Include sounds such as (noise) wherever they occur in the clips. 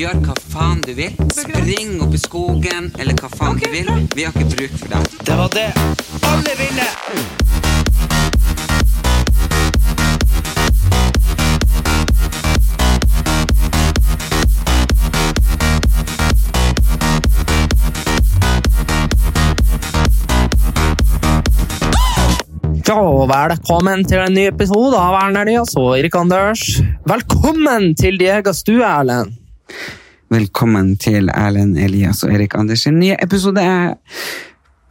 Gjør hva faen du vil. Spring opp i skogen, eller hva faen du vil. Vi har ikke bruk for deg. Det var det alle ville! Ja, velkommen til en ny episode av Erlend Elias og Erik Anders. Velkommen til Diego Stue, Erlend. Velkommen til Erlend Elias og Erik Andersen. nye episode.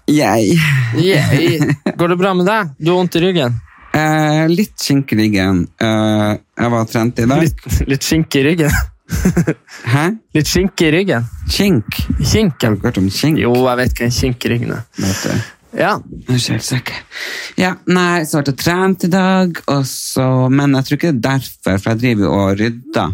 Jeg Yeah. (laughs) Går det bra med deg? Du har vondt i ryggen? eh, Litt skink i ryggen. Eh, jeg var trent i dag. Litt, litt skink i ryggen? (laughs) Hæ? Litt skink i ryggen? Kink? Har du hørt om kink? Jo, jeg vet hva en kink i ryggen er. Vet du? Ja. Jeg er ikke. Ja, nei, så ble jeg trent i dag, og så, men jeg tror ikke det er derfor, for jeg driver og rydder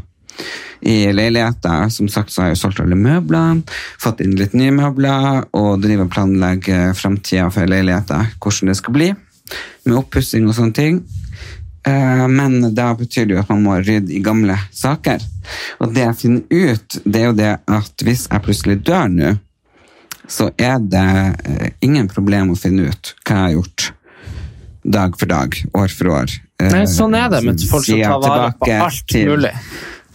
i leiligheten. Som sagt så har jeg jo solgt alle møbler, fått inn litt nye møbler, og driver og planlegger fremtiden for leiligheten, hvordan det skal bli, med oppussing og sånne ting. Eh, Men da betyr det jo at man må rydde i gamle saker. Og det jeg finner ut, det er jo det at hvis jeg plutselig dør nå, så er det eh, ingen problem å finne ut hva jeg har gjort dag for dag, år for år. Eh, Nei, sånn er det med folk som tar vare på alt mulig.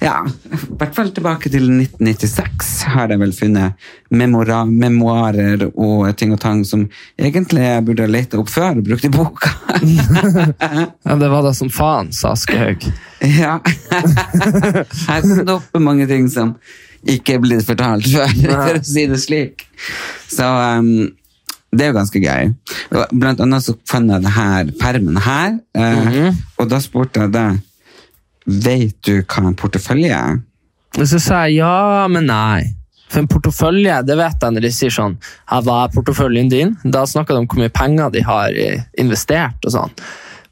Ja, i hvert fall tilbake til 1996 har jeg vel funnet memora, memoarer og ting og tang som egentlig jeg burde ha lett opp før og brukt i boka. (laughs) Ja, det var da som faen, sa Askehaug. ja. (laughs) Her stopper mange ting som ikke er blitt fortalt før, (laughs) for å si det slik. Så um, det er jo ganske gøy. Blant annet så fant jeg det her permen her, -hmm. og da spurte jeg deg Vet du hva en portefølje er? Og så sa jeg ja, men nei. For en portefølje, det vet jeg når de sier sånn Hva er porteføljen din? Da snakker de om hvor mye penger de har investert og sånn.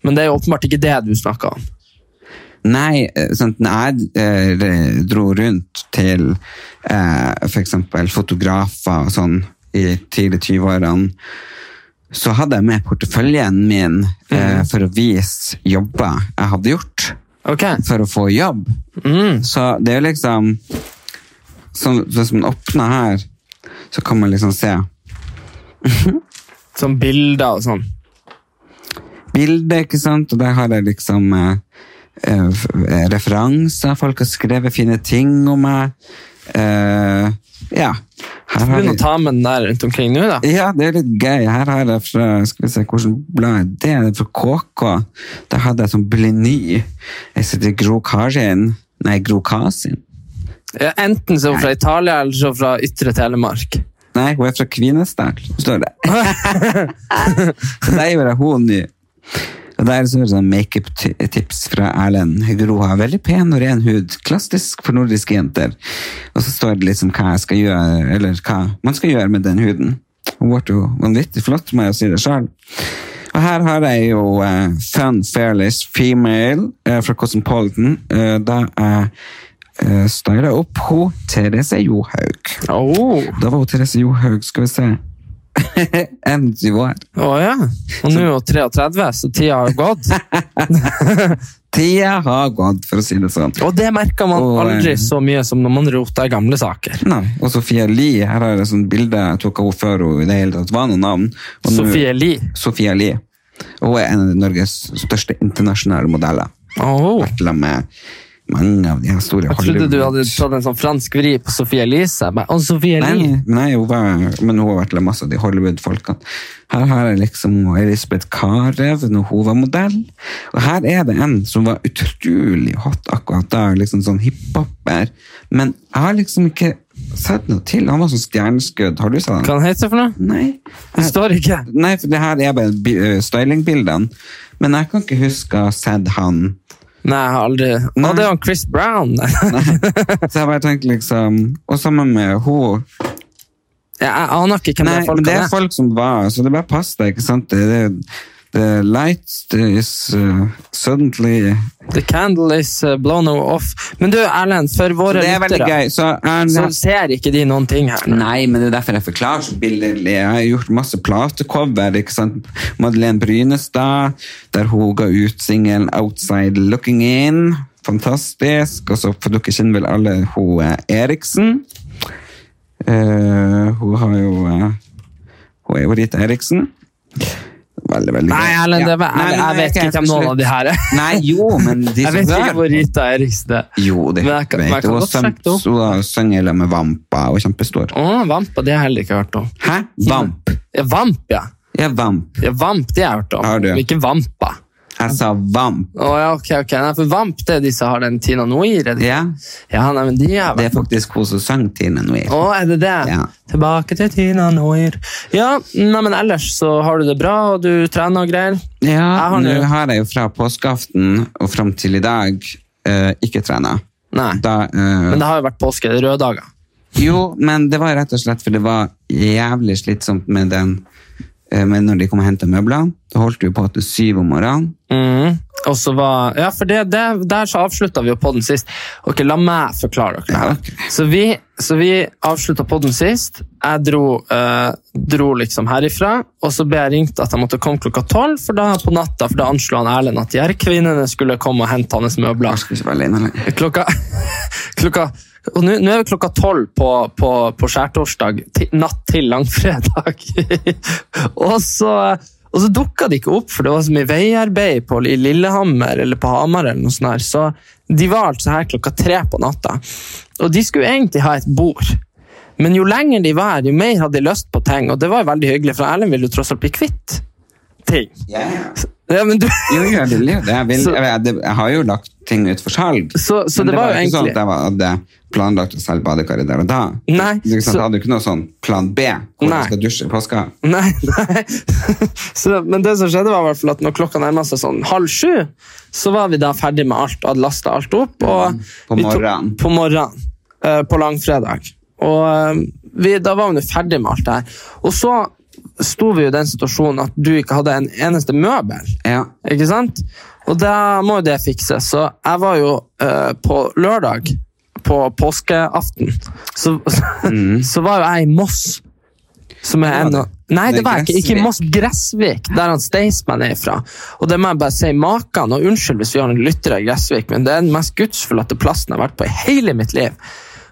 Men det er jo åpenbart ikke det du snakker om. Nei, eh, sånn, jeg eh, dro rundt til eh, eksempel fotografer og sånn i tidlig 20-årene, så hadde jeg med porteføljen min eh, for å vise jobber jeg hadde gjort Ok. for å få jobb. Mm. Så det er jo liksom sånn, Hvis man åpner her, så kan man liksom se Sånn bilder og sånn. bilder, ikke sant? Og der har jeg liksom eh, eh, referanser. Folk har skrevet fine ting om meg. Eh, ja. Her har jeg, ta med den der rundt omkring nå, da. ja, det er litt gøy. Her har jeg fra skal vi se, hvordan blad det? Er fra KK. Der hadde jeg sånn Bleny. Jeg sitter Gro Karin. Nei, Gro Kasin. Ja, Enten så fra Italia eller så fra Ytre Telemark. Nei, hun er fra Kvinesdal, står det. (laughs) så der gjør jeg hun ny. Og der så er det sånn makeup-tips fra Erlend. Gro har veldig pen og ren hud. Klassisk for nordiske jenter. Og så står det liksom hva jeg skal gjøre, eller hva man skal gjøre med den huden. Hun ble jo vanvittig flott, må jeg si det sjøl. Og her har jeg jo uh, Fun Fairless Female uh, fra Cosmopolitan. Uh, da jeg uh, styla opp hun Therese Johaug. Oh. Da var hun Therese Johaug, skal vi se (laughs) 21 år. Å ja. Og nå er hun 33, så tida har gått. (laughs) Tida har gått, for å si det sånn. Og det merker man Og, aldri eh, så mye som når man roter i gamle saker. Nei, og Sofie Lie, her har jeg et sånt bilde jeg tok av henne før hun i det hele tatt var noe navn. Og Sofie Lie. Sofie Lie. Hun er en av Norges største internasjonale modeller. Oh. Vært med mange av de her store Jeg trodde du hadde tatt en sånn fransk vri på Sofie Elise. Bare, Sophie Elise. Nei, nei, hun var, men hun har vært med masse av de Hollywood-folkene. Her har jeg liksom Elisabeth Karev når hun var modell. Og her er det en som var utrolig hot akkurat da, liksom sånn hiphoper. Men jeg har liksom ikke sett noe til. Han var sånn stjerneskudd. Har du sett han? Hva han heter for noe? Nei. Det står ikke. Nei, for det her er bare ø, stylingbildene. Men jeg kan ikke huske å ha sett han Nei, jeg har aldri Å, det er han Chris Brown! Så jeg bare tenkte liksom Og sammen med hun jeg aner ikke hvem Nei, de men folka det er er. folk som var Så det bare passer, deg, ikke sant? Det, det, the light is uh, suddenly The candle is uh, blown off. Men du, Erlend, for våre er lyttere. Så, Erlend... så ser ikke de noen ting her. Nei, men det er derfor jeg forklarer så billedlig. Jeg har gjort masse platecover. ikke sant? Madeleine Brynestad, der hun ga ut singelen 'Outside Looking In'. Fantastisk. Og så for dere kjenner vel alle hun er Eriksen. Uh, hun har jo uh, Hun er jo Rita Eriksen. Veldig, veldig Nei. Erlend, Ja. jeg, jeg, jeg vet ikke hvem noen av de her er. Nei, jo, men de (laughs) Jeg vet ikke hvor Rita er er. Jo, det jeg jeg vet det. Hun sunget sammen med Vampa og kjempestor. Å, Vampa, det har jeg heller ikke hørt om. Hæ? Vamp. Ja, Vamp, ja. Ja, Vamp. ja Vamp, det har jeg hørt om. Har du? Ikke Vampa. Jeg sa Vamp. Å, ja, ok, ok. Nei, for Vamp, det er de som har den Tina Noir. er det? Ja, Ja, nei, men de er det er faktisk hun som sang Tina Noir. Å, er det det? Ja. Tilbake til Tina Noir. Ja, nei, men ellers så har du det bra, og du trener og greier. Ja, har nå har jeg jo fra påskeaften og fram til i dag eh, ikke trena. Nei, Da, eh, men det har jo vært påske, røde dager. Jo, men det var rett og slett for det var jævlig slitsomt med den eh, med når de kom og hentet møblene. Da holdt vi på til syv om morgenen. Mm. Var, ja, for det, det, Der så avslutta vi jo podden sist. Ok, La meg forklare dere det her. Ja, okay. Så vi, så vi avslutta podden sist. Jeg dro, eh, dro liksom herifra, og så ble jeg ringt at jeg måtte komme klokka tolv, for da på natta, for da anslo han Erlend at de her kvinnene skulle komme og hente hans møbler. Klokka, (laughs) klokka og nå er vi klokka tolv på, på, på skjærtorsdag, natt til langfredag. (laughs) og så, og så dukka de ikke opp, for det var så mye veiarbeid på, i Lillehammer eller på Hamar. eller noe sånt der. Så de var altså her klokka tre på natta. Og de skulle egentlig ha et bord. Men jo lenger de var her, jo mer hadde de lyst på ting. Og det var jo veldig hyggelig, for Erlend ville jo tross alt bli kvitt ting. Yeah. ja. Ja, men du... Jo, jo, jeg vil jo det. Jeg, vil, Så- jeg, jeg, har jo lagt ting ut for salg. Så- så Men det var jo ikke sånn at jeg hadde planlagt å selge badekaret der og da. Nei, Du, ikke så- jeg hadde jo ikke noe sånn plan B, hvor Nei. jeg skal dusje i påska. Nei, nei. (laughs) Så, men det som skjedde var i hvert fall at når klokka nærma seg sånn halv sju, så var vi da ferdig med alt og hadde lasta alt opp. Og På morgenen. tok- På morgenen. Uh, på langfredag. Og uh, vi, da var jo ferdig med alt det her. Og så sto vi jo i den situasjonen at du ikke hadde en eneste møbel. Ja. Ikke sant? Og da må jo det fikses. Så jeg var jo uh, på lørdag, på påskeaften, så, så var jo jeg i Moss. Som er en Nei, det var ikke. Ikke i Moss, Gressvik, der han Staysman er fra. Og det må jeg bare si, maken, og unnskyld hvis vi har en lyttere i Gressvik, men det er den mest gudsforlatte plassen jeg har vært på i hele mitt liv.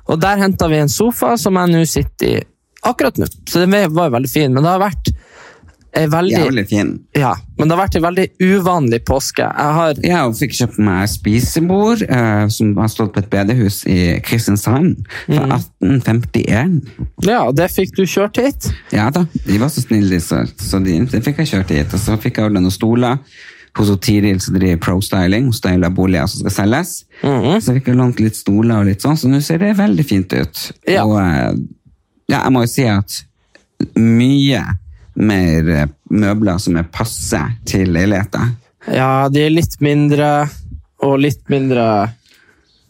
Og der henta vi en sofa som jeg nå sitter i akkurat nå. Så det var veldig fin, men det har vært ei veldig Jævlig fin. ja, men det har vært en veldig uvanlig påske. Jeg har Jeg fikk kjøpt meg spisebord eh, som har stått på et bedehus i Kristiansand fra 1851. Ja, og det fikk du kjørt hit. Ja da, de var så snille, så, så de, det fikk jeg kjørt hit. Og så fikk jeg ordna noen stoler hos Tiril som driver pro-styling, hun styler boliger som skal selges. Så fikk jeg lånt litt stoler og litt sånn, så nå ser det veldig fint ut. Ja. Og eh, ja, jeg må jo si at mye mer eh, møbler som er passe til leiligheter. Ja, de er litt mindre og litt mindre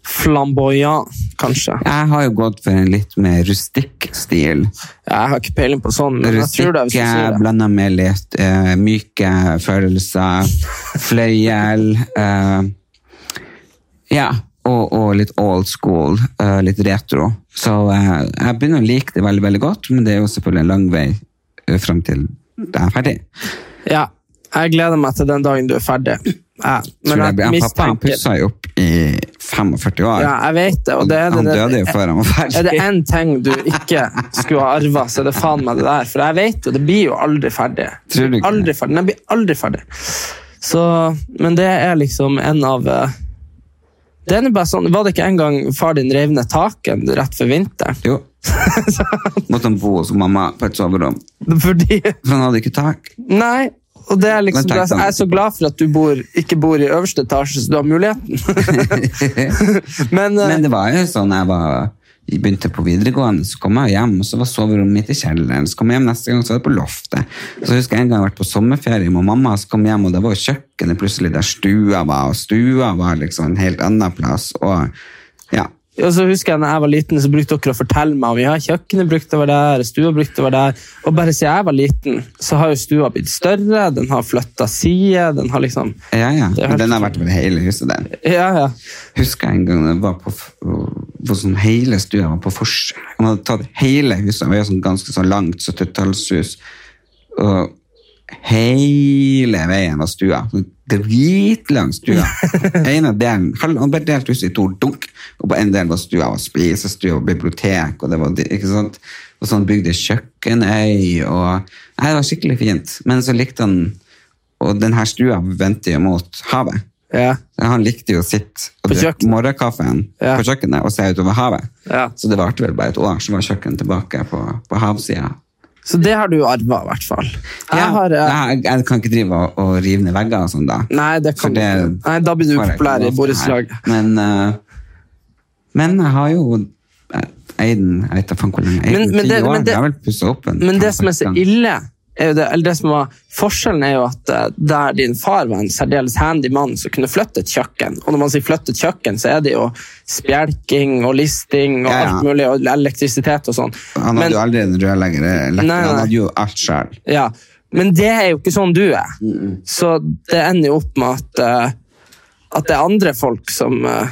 flamboyant, kanskje. Jeg har jo gått for en litt mer rustikk stil. Jeg har ikke peiling på sånn, men jeg tror det hvis du Rustikke det. blanda med litt eh, myke følelser, (laughs) fløyel eh, Ja, og, og litt old school, uh, litt retro. Så uh, jeg begynner å like det veldig, veldig godt, men det er jo selvfølgelig en lang vei uh, fram til det er ferdig. Ja, jeg gleder meg til den dagen du er ferdig. Ja, men jeg, jeg han, pappa pussa jo opp i 45 år. Ja, jeg vet det. Og det er, han døde jo før han var ferdig. Er det én ting du ikke skulle ha arva, så er det faen meg det der. For jeg vet jo, det blir jo aldri ferdig. Tror du ikke? Aldri ferdig. Den blir aldri ferdig. Så, men det er liksom en av eh, det er bare sånn, Var det ikke en gang far din rev ned taket rett før vinteren? Jo. (laughs) Måtte han bo hos mamma på et soverom, Fordi for han hadde ikke tak. Nei. Og det er liksom, sånn. Jeg er så glad for at du bor, ikke bor i øverste etasje, så du har muligheten. (laughs) (laughs) men, eh, Men det var jo sånn jeg var begynte på videregående, så kom jeg hjem, og så var soverommet mitt i kjelleren. Så kom jeg hjem neste gang, så var det på loftet. Så husker jeg en gang jeg vært på sommerferie med mamma, så kom jeg hjem, og det var jo kjøkkenet plutselig der stua var, og stua var liksom en helt annen plass. Og ja, Og så husker jeg når jeg var liten, så brukte dere å fortelle meg om ja, kjøkkenet brukte å være der, stua brukte å være der. Og bare siden jeg var liten, så har jo stua blitt større, den har flytta side, den har liksom ja, ja. Men den har vært over hele huset, den. Ja, ja. husker jeg en gang jeg var på, på sånn hele stua var på forskjell. Han hadde tatt hele huset, det var jo sånn ganske sånn langt 70-tallshus, og hele veien var stua. Sånn Dritlang stua. (laughs) ene delen, Han ble delt ut i to dunk, og på en del var stua og spisestue og bibliotek, og det var ikke sant? Og sånn bygde kjøkkenøy, og Nei, det var skikkelig fint. Men så likte han Og denne stua vendte jo mot havet. ja. Han likte jo å sitte og På drikke morgenkaffen Ja. på kjøkkenet og se utover havet. Ja. Så det varte vel bare et år, så var kjøkkenet tilbake på, på havsida. Så det har du arva, i hvert fall. Jeg Ja, har, eh, jeg, jeg kan ikke drive og, og rive ned vegger og sånn, da. Nei, det kan det. Nei, da blir du populær i borettslaget. Men, uh, men jeg har jo eh, eid den Jeg vet da faen hvor lenge. Men- men det- men det- Men det som er så ille, er jo det, eller det som var forskjellen er jo at eh, der din far var en særdeles handy mann som kunne flytte et kjøkken, og når man sier flytte et kjøkken, så er det jo spjelking og listing og Ja, ja. alt mulig, og elektrisitet og sånn. Han hadde Men- jo aldri en rørlegger. nei. Han hadde jo alt sjøl. Ja, men det er jo ikke sånn du er. Så det ender jo opp med at, uh, at det er andre folk som uh,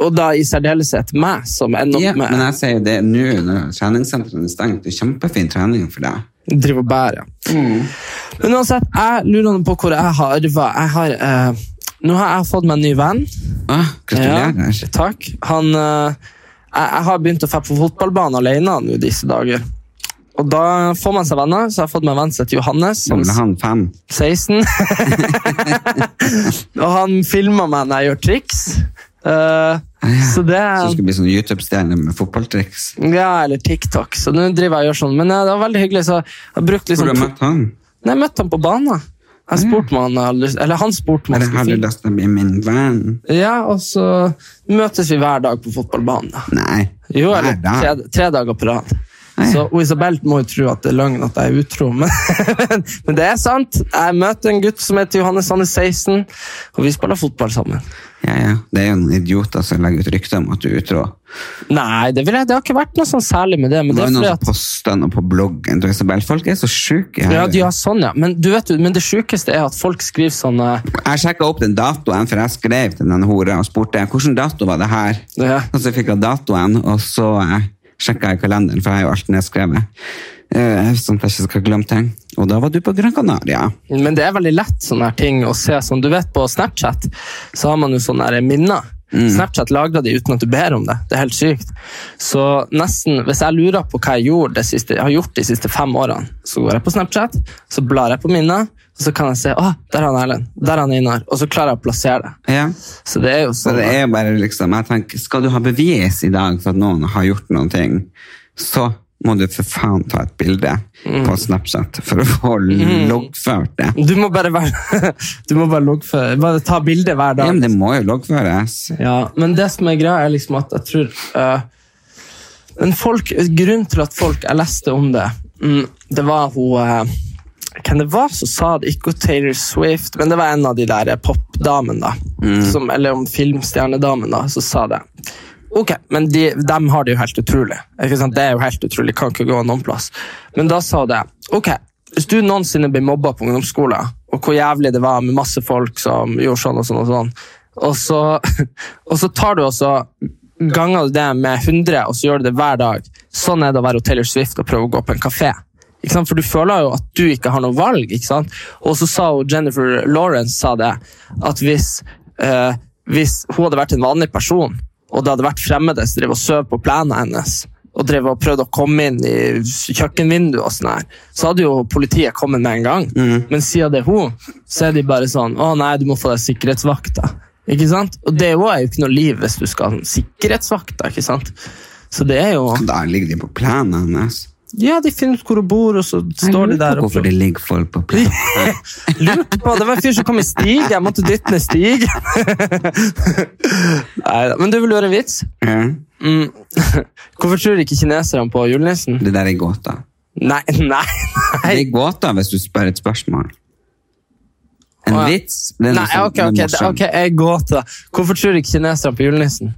Og da i særdeleshet meg, som ender opp Ja, med men jeg sier det nå når treningssentrene er stengt. Det er kjempefin trening for deg. Drive og bære. Men uansett, jeg lurer på hvor jeg har arva. Jeg har, eh, nå har jeg fått meg en ny venn. Ah, gratulerer. Ja, takk. Han, eh, jeg, jeg har begynt å dra på fotballbanen alene nå disse dager. Og da får man seg venner, så jeg har fått meg en venn som heter Johannes. Som er han fem. 16. (laughs) (laughs) og han filmer meg når jeg gjør triks. Eh, så det Så du skal bli sånn YouTube-stjerne med fotballtriks. Ja, eller TikTok. Så nå driver jeg og gjør sånn. Men eh, det var veldig hyggelig. Så jeg har brukt Hvor liksom har du møtt han? Nei, jeg møtte han på banen. Jeg spurte om han hadde lyst Eller han spurte om han Eller har du skulle lyst til å bli min venn? Ja, og så møtes vi hver dag på fotballbanen. Nei. Jo, eller tre, tre dager på rad. Så Isabel må jo tro at det er løgn at jeg er utro, (laughs) men, men det er sant. Jeg møter en gutt som heter Johannes, han er 16, og vi spiller fotball sammen. Ja, ja. Det er jo noen idioter som legger ut rykter om at du er utro. Nei, det, vil jeg, det har ikke vært noe sånn særlig med det. Men Det er noen at poster noe på bloggen til Isabel. Folk er så sjuke. ja, de har sånn, ja. Men, du vet, men det sjukeste er at folk skriver sånn Jeg sjekka opp den datoen, for jeg skrev til den hora og spurte hvilken dato var det her. Ja. Og så fikk jeg datoen, og så eh, sjekka jeg kalenderen, for jeg har jo alt nedskrevet. Uh, sånn at jeg ikke skal glemme ting. Og da var du på Gran Canaria. Men det er veldig lett sånne her ting å se. Som du vet På Snapchat så har man jo sånne her minner. Snapchat lagrer de uten at du ber om det. Det er helt sykt. Så nesten, Hvis jeg lurer på hva jeg, siste, jeg har gjort de siste fem årene, så går jeg på Snapchat, så blar jeg på minnet, og så kan jeg se å, der er han Erlend, der er han Einar, og så klarer jeg å plassere det. Ja. Så det er jo Så sånn. det er bare liksom, jeg tenker, Skal du ha bevis i dag for at noen har gjort noen ting, så må du for faen ta et bilde på Snapchat for å få loggført det. Du må bare være (laughs) Du må bare loggføre. Bare ta bilde hver Ja, dag. men det må jo loggføres. Ja, men det som er greia, er liksom at jeg tror uh, Men folk, grunnen til at folk Jeg leste om det. Mm, det var hun uh, Hvem det var som sa det? Ikke Taylor Swift, men det var en av de der popdamene, da. Som, eller om filmstjernedamen, da, som sa det. Ok, men de, dem har det jo helt utrolig. Det er jo helt utrolig, kan ikke gå noen plass. Men da sa det Ok, hvis du noensinne blir mobba på ungdomsskolen, og hvor jævlig det var med masse folk som gjorde sånn og sånn, og sånn, og så, (laughs) og så tar du også ganger du det med 100, og så gjør du det hver dag. Sånn er det å være Taylor Swift og prøve å gå på en kafé. For du føler jo at du ikke har noe valg. Og så sa hun, Jennifer Lawrence sa det, at hvis, eh, hvis hun hadde vært en vanlig person, og det hadde vært fremmede som drev og søv på plenen hennes, og drev og prøvde å komme inn i kjøkkenvinduet, og sånn her, så hadde jo politiet kommet med en gang. Men siden det er hun, så er de bare sånn Å nei, du må få deg sikkerhetsvakta. Ikke sant? Og det er jo ikke noe liv hvis du skal ha sikkerhetsvakta. ikke sant? Så det er jo Der ligger de på plenen hennes. Ja, de finner ut hvor hun bor, og så står de der hvorfor det ligger folk på plass? (laughs) lurte på Det var en fyr som kom i stig, jeg måtte dytte ned stig. (laughs) Neida, Men du vil høre en vits? Ja. Mm. (laughs) Hvorfor tror ikke kineserne på julenissen? Det der er gåta. Nei, nei, Det er gåta hvis du spør et spørsmål. En vits er Nei, ok, ok, det- morsomt. ok, jeg gåter. Hvorfor tror ikke kineserne på julenissen?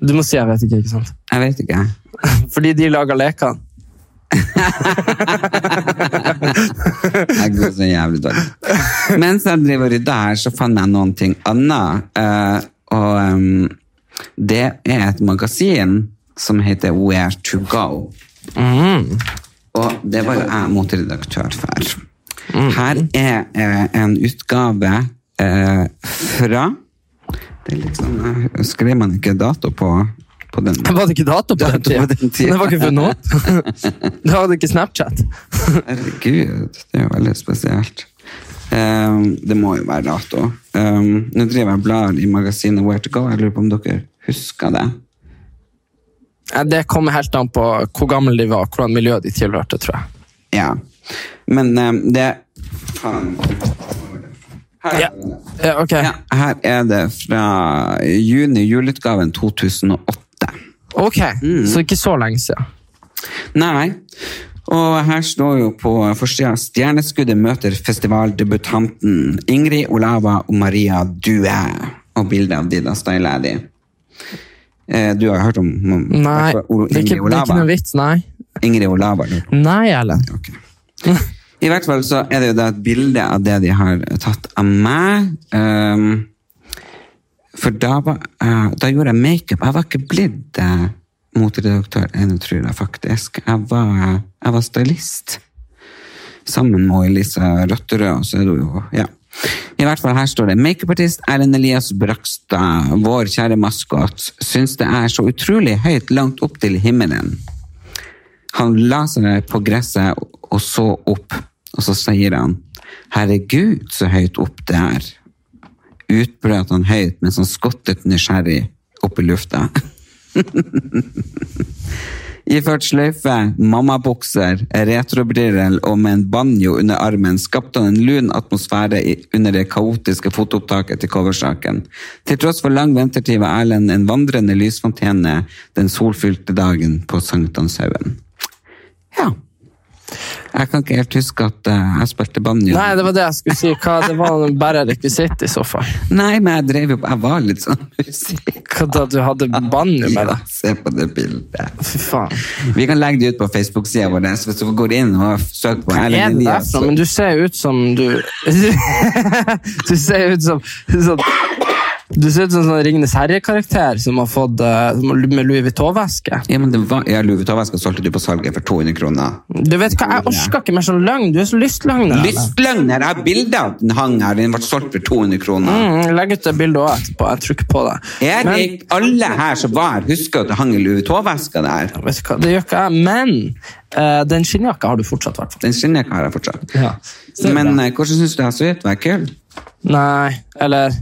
Du må si jeg vet ikke, ikke sant? Jeg vet ikke. (laughs) Fordi de lager lekene. (laughs) Jeg går så jævlig dårlig. Mens jeg driver og rydder her, så fant jeg noen ting annet. Uh, og um, det er et magasin som heter Where to go. Og det var jo jeg moteredaktør for. Her er uh, en utgave uh, fra det liksom, Skrev man ikke dato på, på den? Var det ikke dato på den (laughs) tida? Det var ikke funnet opp? (laughs) Da hadde ikke Snapchat. Herregud, det er jo veldig spesielt. Um, det må jo være dato. Um, nå driver jeg blar i magasinet Where to go. Jeg lurer på om dere husker det? Det kommer helt an på hvor gammel de var, hvordan miljø de tilhørte, tror jeg. Ja. Men um, det Faen. Her, Ja. Ja, okay. ja, her er det fra juni, juleutgaven 2008. Ok, Mm. så ikke så lenge siden. Nei. Og her står jo på forsida 'Stjerneskuddet møter festivaldebutanten Ingrid Olava og Maria Due'. Og bilde av de da styler de. Eh, Du har hørt om, Nei, Ingrid Olava? det ikke, det er ikke noe vits, nei. Ingrid Olava? Nei, Erlend. Ok. (laughs) I hvert fall så er det jo da et bilde av det de har tatt av meg. Um, for da, var, uh, da gjorde jeg makeup. Jeg var ikke blitt uh, moteredaktør ennå, tror jeg faktisk. Jeg var, jeg var stylist. Sammen med Elisa Røtterød, så er hun jo Ja. I hvert fall her står det makeupartist Erlend Elias Brakstad, vår kjære maskot, syns det er så utrolig høyt langt opp til himmelen. Han la seg på gresset og så opp, og så sier han, herregud, så høyt opp det er. Utbrøt han høyt mens han skottet nysgjerrig opp i lufta. (laughs) Iført sløyfe, mammabukser, retrobriller og med en banjo under armen skapte han en lun atmosfære under det kaotiske fotoopptaket til coversaken. Til tross for lang ventetid var Erlend en vandrende lysfontene den solfylte dagen på Sankthanshaugen. Ja. Jeg kan ikke helt huske at eh, jeg spilte banjo. Nei, det var det jeg skulle si. Hva, det var (laughs) bare rekvisitt i så fall. Nei, men jeg drev jo på Jeg var litt sånn musikk. Hva da du hadde banjo med deg? Ja, se på det bildet. Fy faen. Vi kan legge det ut på Facebook-sida vår. så Hvis du går inn og søker på er Erlend Elias så... Men du ser ut som du (laughs) Du ser ut som sånn Du ser ut som en sånn Ringenes herre-karakter som har fått uh, med Louis Vuitton-veske. Ja, men det var, ja, Louis Vuitton-veska solgte du på salget for 200 kroner. Du vet hva, Jeg orker ikke mer sånn løgn. Du er så lystløgner. Ellen. Lystløgner! Jeg har bilde av den hang her. Den ble solgt for 200 kroner. Mm, Legg ut det bildet òg etterpå. Jeg tror ikke på det. Erik, alle her som var her, husker at det hang i Louis Vuitton-veska der. Vet du hva, det gjør ikke jeg. Men uh, den skinnjakka har du fortsatt, i. Den skinnjakka har jeg fortsatt. Ja. Men eh, hvordan syns du jeg så ut? Var jeg kul? Nei, eller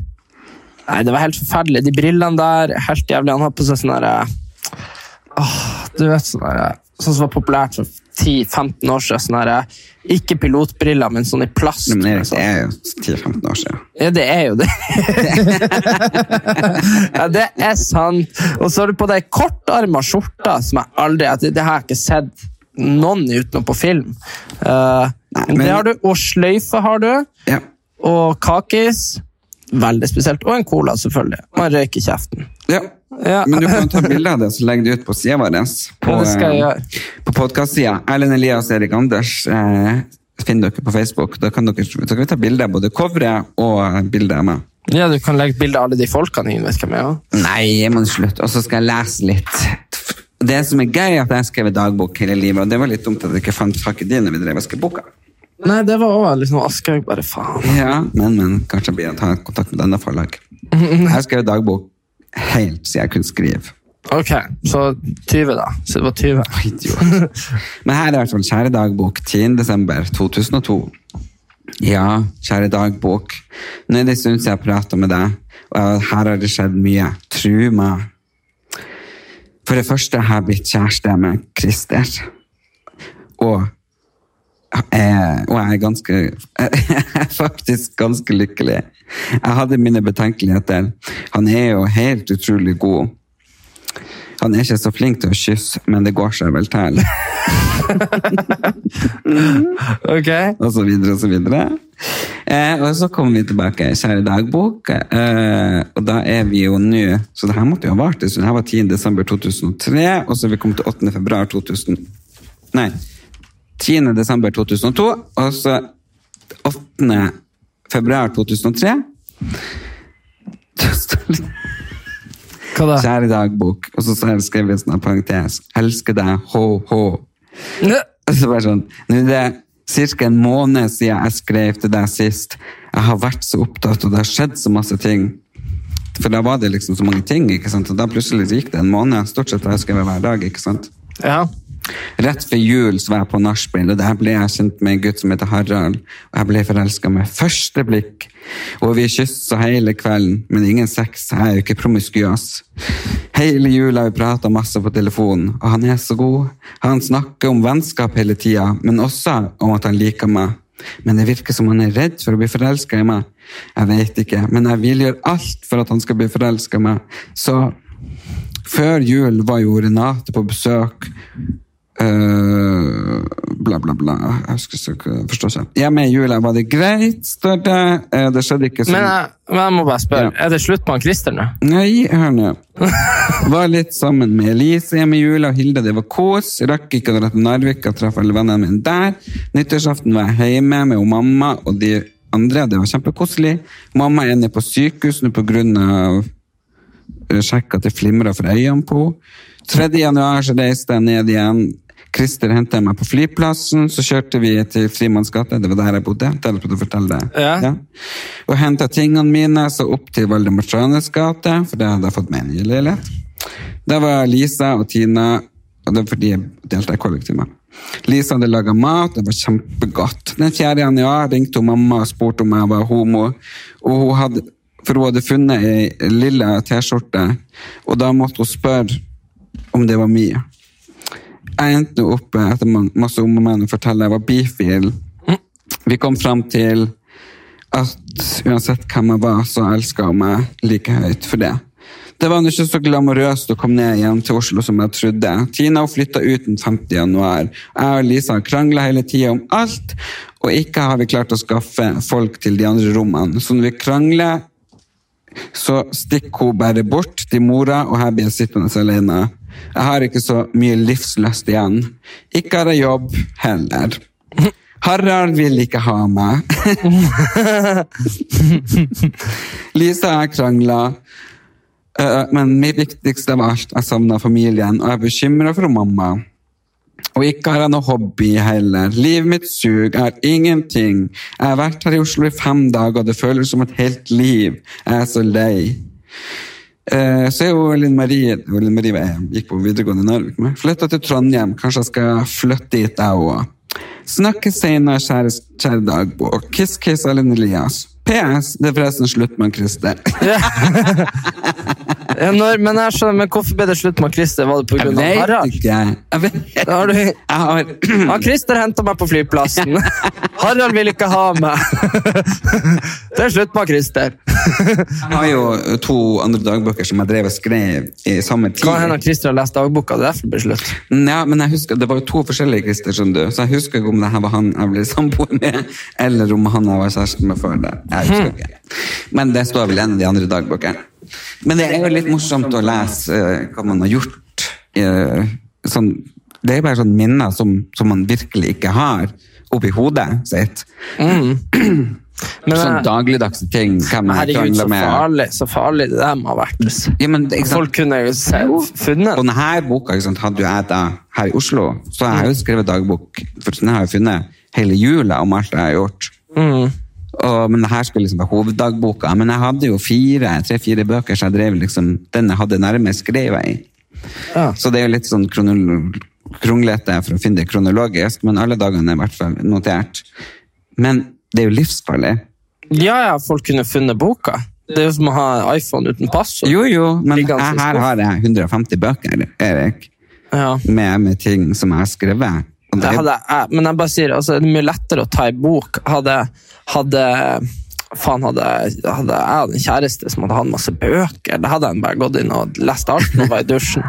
Nei, det var helt forferdelig. De brillene der, helt jævlig. Han har på seg sånn derre Åh, du vet sånn derre Sånn som var populært for 10-15 år siden. Sånn derre Ikke pilotbriller, men sånn i plast. Men Erik, sånn. det er jo 10-15 år siden. Ja, det er jo det. (laughs) ja, det er sant. Og så har du på deg kortarma skjorta, som jeg aldri Det har jeg ikke sett noen utenom på film. Uh, Nei, men men- Det har du. Og sløyfe har du. Ja. Og kakis. Veldig spesielt. Og en cola, selvfølgelig. Man røyker kjeften. Ja. Ja. Men du kan ta (laughs) bilde av det så legger det ut på sida vår. På, Ja, det eh, på podkast-sida. Erlend Elias Erik Anders eh, finner dere på Facebook. Da kan dere, da kan vi ta bilde av både coveret og bildet av meg. Ja, Du kan legge bilde av alle de folkene inn. vet du hvem Ja. Nei, jeg må slutte. Og så skal jeg lese litt. Det som er gøy, er at jeg har skrevet dagbok hele livet, og det var litt dumt at jeg ikke fant tak i din når vi drev og skrev boka. Nei, det var òg liksom Aschehoug. Bare faen. Ja, men, men kanskje jeg blir å ta kontakt med denne forlag. Jeg har skrevet dagbok helt siden jeg kunne skrive. Ok, så 20, da. Så det var 20. Idiot. Men her er hvert fall kjære dagbok 10. desember 2002. Ja, kjære dagbok. Nå er det en stund siden jeg pratet med deg, og her har det skjedd mye. Tru meg. For det første har jeg blitt kjæreste med Christer. Og jeg, og jeg er ganske er (laughs) faktisk ganske lykkelig. Jeg hadde mine betenkeligheter. Han er jo helt utrolig god. Han er ikke så flink til å kysse, men det går seg vel til. (laughs) Ok. og så videre og så videre. Eh, og så kommer vi tilbake, kjære dagbok, eh, og da er vi jo nå Så det her måtte jo ha vart en stund. Det her var 10. desember 2003, og så er vi kommet til 8. februar 2000 Nei, 10. desember 2002, og så 8. februar 2003. Det står litt Hva da? Kjære dagbok, og så har jeg skrevet sånn parentes. Elsker deg, ho-ho. Og så bare sånn, nå er det cirka en måned siden jeg skrev til deg sist. Jeg har vært så opptatt, og det har skjedd så masse ting. For da var det liksom så mange ting, ikke sant? Og da plutselig gikk det en måned. Stort sett har jeg skrevet hver dag, ikke sant? Ja. Rett før jul så var jeg på nachspiel, og der ble jeg kjent med en gutt som heter Harald. Og jeg ble forelska med første blikk. Og vi kyssa hele kvelden, men ingen sex. Jeg er jo ikke promiskuøs. Hele jula har vi prata masse på telefonen, og han er så god. Han snakker om vennskap hele tida, men også om at han liker meg. Men det virker som han er redd for å bli forelska i meg. Jeg vet ikke, men jeg vil gjøre alt for at han skal bli forelska i meg. Så før jul var jo Renate på besøk. Eh, bla, bla, bla. Jeg husker ikke, forstår ikke. Hjemme i jula var det greit, står det. Uh, det skjedde ikke sånn. Men jeg, men jeg må bare spørre, Ja. er det slutt på han Christer nå? Nei, hør nå. (laughs) Var litt sammen med Elise hjemme i jula, og Hilde, det var kos. Rakk ikke å dra til Narvik og treffe alle vennene mine der. Nyttårsaften var jeg hjemme med og mamma og de andre, det var kjempekoselig. Mamma er nede på sykehus nå på grunn av sjekka at det flimra for øynene på henne. 3. januar så reiste jeg ned igjen. Christer henta meg på flyplassen, så kjørte vi til Frimanns gate. Det var der jeg bodde. Der jeg å fortelle det. Ja. Og henta tingene mine, så opp til Valdemar Tranes gate, for det hadde jeg fått meg en ny leilighet. Der var Lisa og Tina, og det var fordi jeg delte i kollektivet. Lisa hadde laga mat, det var kjempegodt. Den 4. januar ringte hun mamma og spurte om jeg var homo. Og hun hadde, for hun hadde funnet ei lilla T-skjorte, og da måtte hun spørre om det var mye. Jeg endte opp etter masse om og men å fortelle jeg var bifil. Vi kom fram til at uansett hvem jeg var, så elska hun meg like høyt for det. Det var ikke så glamorøst å komme ned igjen til Oslo som jeg trodde. Tina flytta ut den 5. januar. Jeg og Lisa har krangla hele tida om alt, og ikke har vi klart å skaffe folk til de andre rommene. Så når vi krangler, så stikker hun bare bort til mora, og her blir jeg sittende alene. Jeg har ikke så mye livslyst igjen. Ikke har jeg jobb heller. Harald vil ikke ha meg. (laughs) Lisa jeg krangla, eh, men mitt viktigste av alt, jeg savna familien, og jeg er bekymra for mamma. Og ikke har jeg noe hobby heller. Livet mitt suger, har ingenting. Jeg har vært her i Oslo i fem dager, og det føles som et helt liv. Jeg er så lei. Eh, så er jo Linn Marie Linn Marie jeg gikk på videregående i Narvik med. Flytta til Trondheim. Kanskje jeg skal flytte dit, jeg òg. Snakkes senere, kjære, kjære dagbok. Kiss, kiss, Ellen Elias. PS. Det er forresten slutt med Christer. (laughs) (laughs) Når, men, skjønner, men hvorfor ble det slutt med Christer? Var det vet Harald? Jeg vet. ikke. har du... Jeg har Ja, Christer henta meg på flyplassen. (laughs) Harald vil ikke ha meg. Det er slutt med Christer. Jeg har jo to andre dagbøker som jeg drev og skrev i samme tid. Hva hender Christer har lest dagboka, det er derfor det ble slutt. Ja, men jeg husker, Det var jo to forskjellige Christer, skjønner du. så jeg husker ikke om det her var han jeg ble samboer med, eller om han jeg var kjæreste med før det. Jeg husker ikke. Men det står vel i en av de andre dagbøkene. Men det er jo litt morsomt å lese eh, hva man har gjort. eh, sånn, det er bare sånne minner som, som man virkelig ikke har oppi hodet sitt. (clears throat) Men sånn jeg- dagligdagse ting. Hvem jeg Herregud, så med. farlig, så farlig det der må ha vært. Ja, men, ikke sant? Folk kunne jo se, funnet Og denne boka ikke sant, hadde jo jeg da her i Oslo, så jeg har jo skrevet dagbok, for den har jeg funnet hele jula om alt jeg har gjort. Og, men det her skulle liksom være hoveddagboka. Men jeg hadde jo fire, tre-fire bøker, så jeg drev liksom, den jeg hadde nærmest skrevet i. Ja. Så det er jo litt sånn kronglete for å finne det kronologisk, men alle dagene er i hvert fall notert. Men det er jo livsfarlig. Ja, ja, folk kunne funnet boka. Det er jo som å ha iPhone uten passord. Jo, jo, men jeg, her har jeg 150 bøker, Erik, Ja. med, med ting som jeg har skrevet. Hadde, men jeg bare sier, altså, det er mye lettere å ta i bok. Hadde, hadde, faen hadde, hadde jeg hadde en kjæreste som hadde hatt masse bøker, da hadde jeg bare gått inn og lest alt når jeg var i dusjen.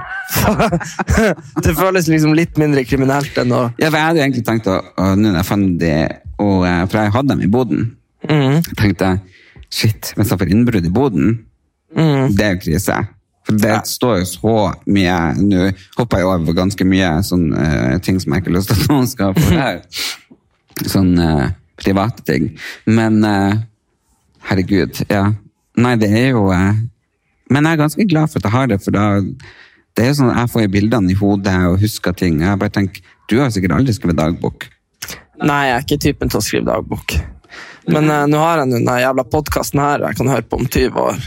(laughs) det føles liksom litt mindre kriminelt enn å Ja, for jeg hadde egentlig tenkt å, nå når jeg fant de, og, eh, for jeg hadde dem i boden, tenkte jeg shit, hvis jeg får innbrudd i boden, mm. det er jo krise. For det står jo så mye, nå hopper jeg over ganske mye sånne uh, ting som jeg ikke har lyst til at noen skal få høre. (laughs) Sånne uh, private ting. Men uh, herregud, ja. Nei, det er jo Men jeg er ganske glad for at jeg har det, for da det er jo sånn at jeg får bildene i hodet og husker ting. Jeg bare tenker, Du har sikkert aldri skrevet dagbok. Nei, jeg er ikke typen til å skrive dagbok. Men nå har jeg den jævla podkasten her og jeg kan høre på om 20 år.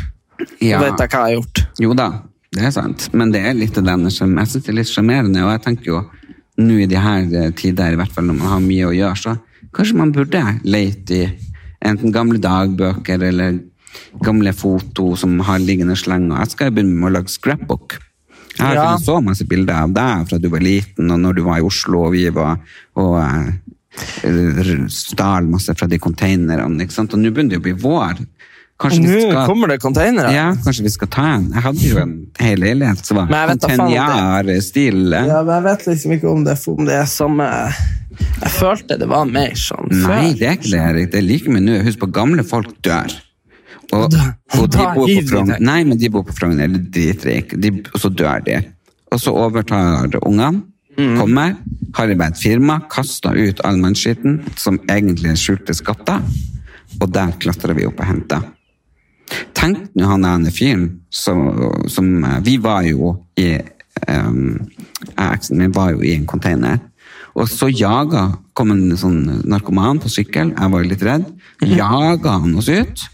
Ja. Så vet jeg hva jeg har gjort. Jo da, det er sant. Men det er litt av den som jeg synes det er litt sjarmerende. Og jeg tenker jo nå i de her eh, tider, i hvert fall når man har mye å gjøre, så kanskje man burde lete i enten gamle dagbøker eller gamle foto som har liggende slenger. Jeg skal begynne med å lage scrapbook. Jeg har Ja. så masse bilder av deg fra du var liten, og når du var i Oslo og vi var og eh, stal masse fra de containerne. Og nå begynner det å bli vår. Kanskje Nå skal kommer det containere. ja, kanskje vi skal ta en. Jeg hadde jo en hel leilighet som var containerstil. Ja, men Jeg vet liksom ikke om det, om det er samme Jeg følte det var mer sånn Nei, det er ikke det, Erik. Det er like mye nå. Husk på, gamle folk dør. Og, og de bor på Frogner. Nei, men de bor på Frogner, eller dritrike. De, og så dør de. Og så overtar ungene, Mm. kommer, har bare et firma, kaster ut all mannskitten, som egentlig skjulte skatter, og der klatrer vi opp og henter. Tenk nå han ene fyren som, som eh, Vi var jo i um, eksen min var jo i en container. Og så jaga kom en sånn narkoman på sykkel, jeg var jo litt redd. Jaga han oss ut.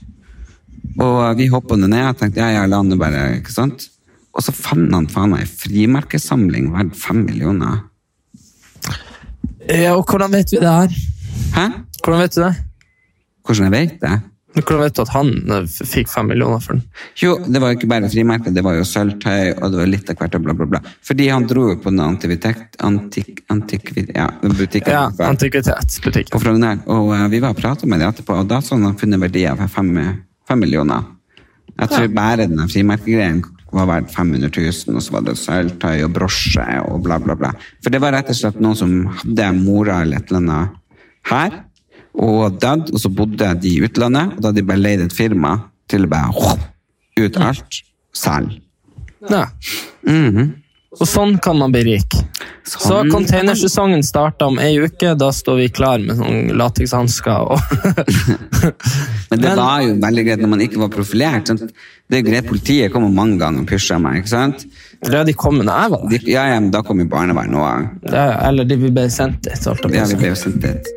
Og vi hoppa ned, jeg tenkte ja, ja, la han bare, ikke sant? Og så fant han faen meg ei frimerkesamling verdt fem millioner. Ja, og hvordan vet vi det her? Hæ? Hvordan vet du det? Hvordan jeg vet det? Hvordan vet du at han eh, fikk fem millioner for den? Jo, det var jo ikke bare frimerker, det var jo sølvtøy, og det var litt av hvert, og bla, bla, bla. Fordi han dro jo på en antikvitet, antik, antikvit, ja, butikken Ja, antikvitetsbutikken. Antikvitetsbutikken. Frogner, og uh, vi var og pratet med dem etterpå, og da så han funnet verdi av fem, fem millioner. Jeg tror bare den frimerkegreien var verdt 500 000, og så var det sølvtøy og brosje og bla, bla, bla. For det var rett og slett noen som hadde mora eller et eller annet her, og dødd, og så bodde de i utlandet, og da hadde de bare leid et firma til å bare ut alt, Selge. Ja. Og sånn kan man bli rik. Så Sånn. containersesongen starter om ei uke. Da står vi klar med sånn latekshansker og (laughs) Men det var jo veldig greit når man ikke var profilert. Sant? Det er greit, politiet kommer mange ganger og pusher meg, ikke sant? Ja, de kom da jeg var der. Ja, ja, men da kom jo barnevernet òg. Eller de ble sendt dit. Ja, vi ble sendt dit.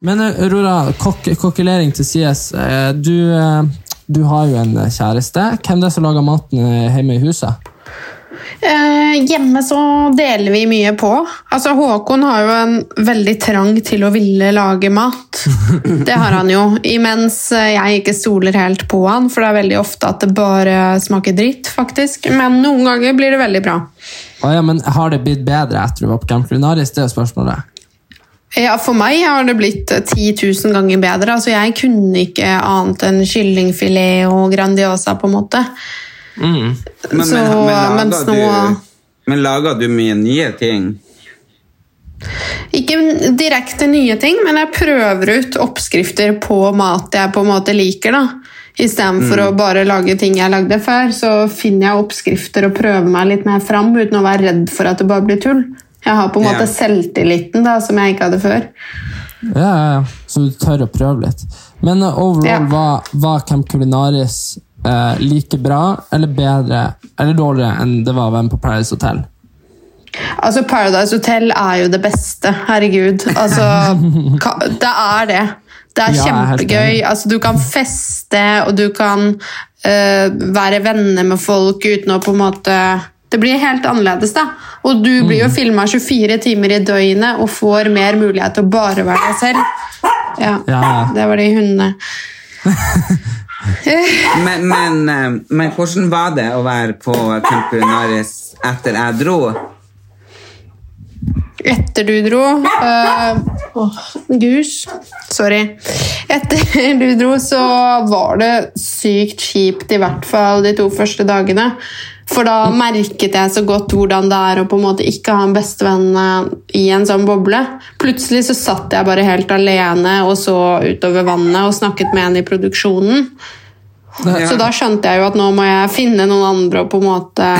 Men eh, Aurora, kok kokkelering til sides. Eh, Du, eh, du har jo en kjæreste. Hvem er det som lager maten hjemme i huset? Eh, hjemme så deler vi mye på. Altså Håkon har jo en veldig trang til å ville lage mat. (laughs) Det har han jo. Imens jeg ikke stoler helt på han, for det er veldig ofte at det bare smaker dritt, faktisk. Men noen ganger blir det veldig bra. Ah, ja, men Har det blitt bedre etter du var på Camp Lunaris? Det er spørsmålet. Ja, For meg har det blitt eh, 10 000 ganger bedre. Altså, Jeg kunne ikke annet enn kyllingfilet og Grandiosa, på en måte. Men, Så, men, men, mens lager nå- du, men lager du mye nye ting? Ikke direkte nye ting, men jeg prøver ut oppskrifter på mat jeg på en måte liker. da. Istedenfor å bare lage ting jeg lagde før, så finner jeg oppskrifter og prøver meg litt mer fram uten å være redd for at det bare blir tull. Jeg har på en måte Ja. selvtilliten da, som jeg ikke hadde før. Ja, ja, ja. Så du tør å prøve litt. Men eh, overall, Ja. var, var Camp Culinaris eh, like bra eller bedre eller dårligere enn det var Hvem på Paradise Hotel? Altså, Paradise Hotel er jo det beste. Herregud. Altså, (laughs) ka- det er det. Det er kjempegøy. Altså, du kan feste, og du kan uh, være venner med folk uten å på en måte Det blir helt annerledes, da. Og du blir jo Mm. filma 24 timer i døgnet og får mer mulighet til å bare være deg selv. Ja, Ja, det var de hundene. (laughs) Men, men, eh, men hvordan var det å være på Culinaris etter jeg dro? Etter du dro uh, Åh, gus. Sorry. Etter du dro, så var det sykt kjipt, i hvert fall de to første dagene. For da merket jeg så godt hvordan det er å på en måte ikke ha en bestevenn eh, i en sånn boble. Plutselig så satt jeg bare helt alene og så utover vannet og snakket med en i produksjonen. Så da skjønte jeg jo at nå må jeg finne noen andre å på en måte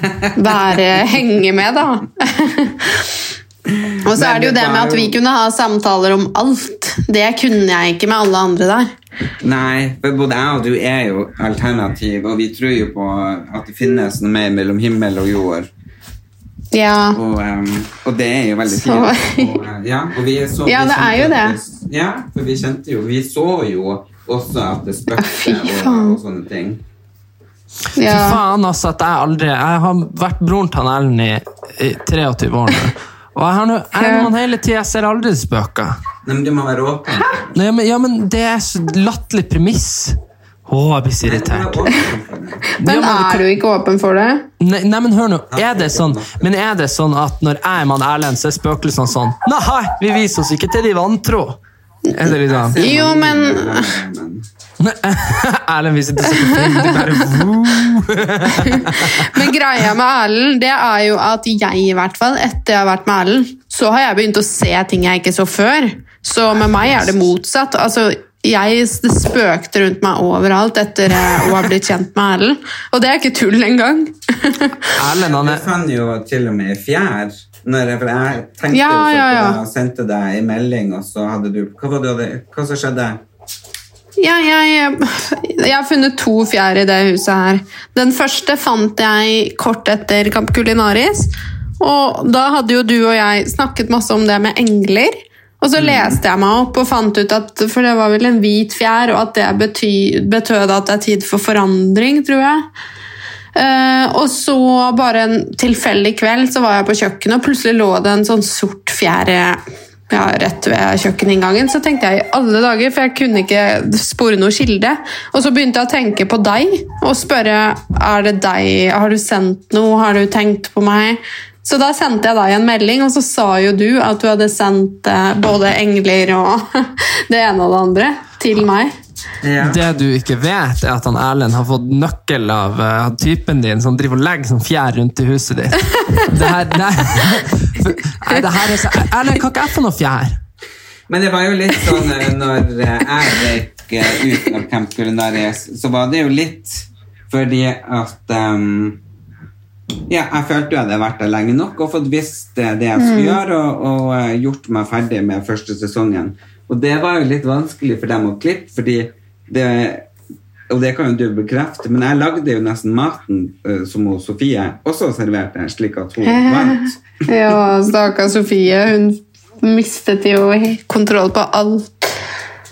(laughs) være, henge med, da. Og så er det jo det med at vi kunne ha samtaler om alt. Det kunne jeg ikke med alle andre der. Nei, for både jeg og du er jo alternativ, og vi tror jo på at det finnes noe mer mellom himmel og jord. Ja. Og, um, og det er jo veldig fint. Og, eh, ja, og vi så, Ja, vi det er jo det. det. Ja, for vi kjente jo Vi så jo også at det spøkte og, og sånne ting. Fy faen, altså, at jeg aldri Jeg har vært broren til Erlend i, i 23 år nå. Og jeg har nå jeg er med hele tida, jeg ser aldri spøker. Nei, men du må være åpen. Nei, ja, men, ja, men det er så latterlig premiss. Å, jeg blir så irritert. Men Ja, men er du ikke åpen for det? Nei, nei, men hør nå. Er det sånn, men er det sånn at når jeg er med Erlend, så er spøkelsene sånn Nei, vi viser oss ikke til de vantro. Er det liksom Jo, men Men- (laughs) Erlend viser til seg de bare. (laughs) Men greia med Erlend, det er jo at jeg i hvert fall, etter jeg har vært med Erlend, så har jeg begynt å se ting jeg ikke så før. Så med meg er det motsatt. Altså, jeg det spøkte rundt meg overalt etter å ha blitt kjent med Erlend. Og det er ikke tull engang. (laughs) Erlend, han Jeg er fant jo til og med fjær. Når jeg, for jeg tenkte Ja, jo så ja, på ja. det og sendte deg en melding, og så hadde du Hva var det, hva som skjedde? Ja, jeg, jeg har funnet to fjær i det huset her. Den første fant jeg kort etter Camp Culinaris. Og da hadde jo du og jeg snakket masse om det med engler. Og så leste jeg meg opp og fant ut at For det var vel en hvit fjær, og at det bety, betød at det er tid for forandring, tror jeg. Uh, og så bare en tilfeldig kveld så var jeg på kjøkkenet, og plutselig lå det en sånn sort fjær ja, rett ved kjøkkeninngangen. Så tenkte jeg i alle dager, for jeg kunne ikke spore noe kilde. Og så begynte jeg å tenke på deg og spørre er det deg, har du sendt noe, har du tenkt på meg? Så da sendte jeg deg en melding, og så sa jo du at du hadde sendt eh, både engler og (laughs) det ene og det andre til meg. Ja. Det du ikke vet, er at han Erlend har fått nøkkel av uh, typen din, som driver og legger sånn fjær rundt i huset ditt. (laughs) Det her, det her, Nei, det her er så Erlend, kan ikke jeg få noe fjær? Men det var jo litt sånn eh, når eh, jeg røyk eh, ut av Camp Culinaris, så var det jo litt fordi at um, ja, jeg følte jeg hadde vært der lenge nok og fått visst eh, det jeg skulle gjøre, og, og eh, gjort meg ferdig med første sesongen. Og det var jo litt vanskelig for dem å klippe, fordi det og det kan jo du bekrefte, men jeg lagde jo nesten maten eh, som Sofie også serverte, slik at hun (laughs) vant. Ja, stakkars Sofie. Hun mistet jo kontroll på alt.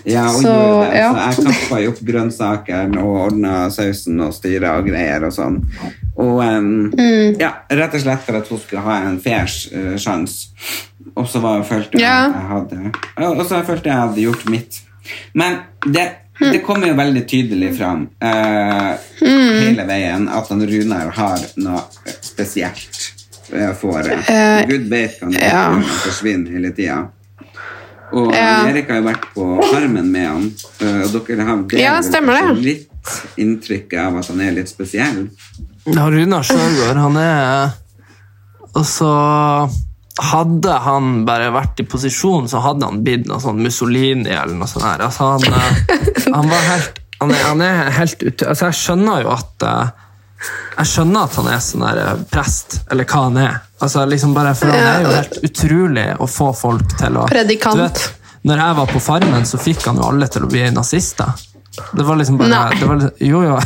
Ja, og Så, gjorde det. ja. Så jeg kappa jo opp grønnsakene og ordna sausen og styra og greier og sånn. Og um, Mm. ja, rett og slett for at hun skulle ha en fair uh, sjanse. Og så var, følte jeg Ja. at jeg hadde Og så følte jeg hadde gjort mitt. Men det, Mm. det kommer jo veldig tydelig fram eh, hele veien at han Runar har noe spesielt eh, for Eh, Gud vet kan ja. forsvinne hele tida. Og Ja. Erik har jo vært på Farmen med han, og dere har deler Ja, stemmer litt inntrykk av at han er litt spesiell. Ja, Runar Sjøgaard, han er Og så hadde han bare vært i posisjon, så hadde han blitt noe sånn Mussolini eller noe sånt. her. Altså, han, eh, han var helt han er, han er helt ute Altså, jeg skjønner jo at eh, Jeg skjønner at han er sånn der eh, prest, eller hva han er. Altså, liksom bare, for Han er jo helt utrolig å få folk til å Predikant. Vet, når jeg var på Farmen, så fikk han jo alle til å bli nazister. Det var liksom bare det var, Jo, Jo,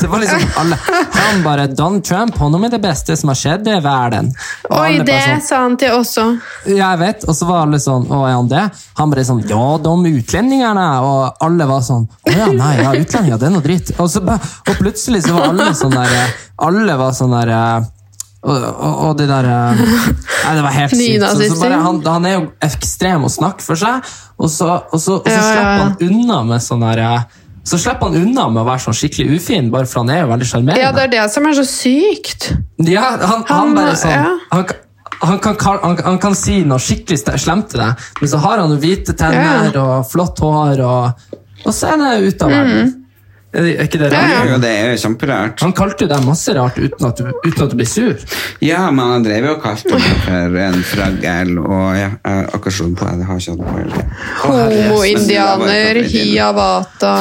Det var liksom alle Han bare Donald Trump, han er det beste som har skjedd i verden. Og Oi, det sånn, sa han til oss òg. Jeg vet. Og så var alle sånn Å, er han det? Han bare sånn Ja, de utlendingene. Og alle var sånn Å ja, nei, ja, utlendinger, det er noe dritt. Og, så, og plutselig så var alle sånn der Alle var sånn der og, og, og de der eh, Nei, det var helt sykt. Så, så bare, han, han er jo ekstrem å snakke for seg, og så, og så, og så Ja, ja, slipper ja. han unna med sånn der eh, så slipper han unna med å være sånn skikkelig ufin, bare for han er jo veldig sjarmerende. Ja, det er det som er så sykt. Ja, han, han, Han- bare sånn ja. han, han, kan, han, han kan si noe skikkelig slemt til deg, men så har han jo hvite tenner og flott hår, og, og så er han ute av verden. Er det- er ikke det rart? ja, det er jo kjemperart. Han kalte jo deg masse rart uten at, uten at du blir sur. Ja, men han drev jo og kalte meg for en fraggel, og ja, slått på, jeg har ikke hatt på. Homo-indianer, hiawata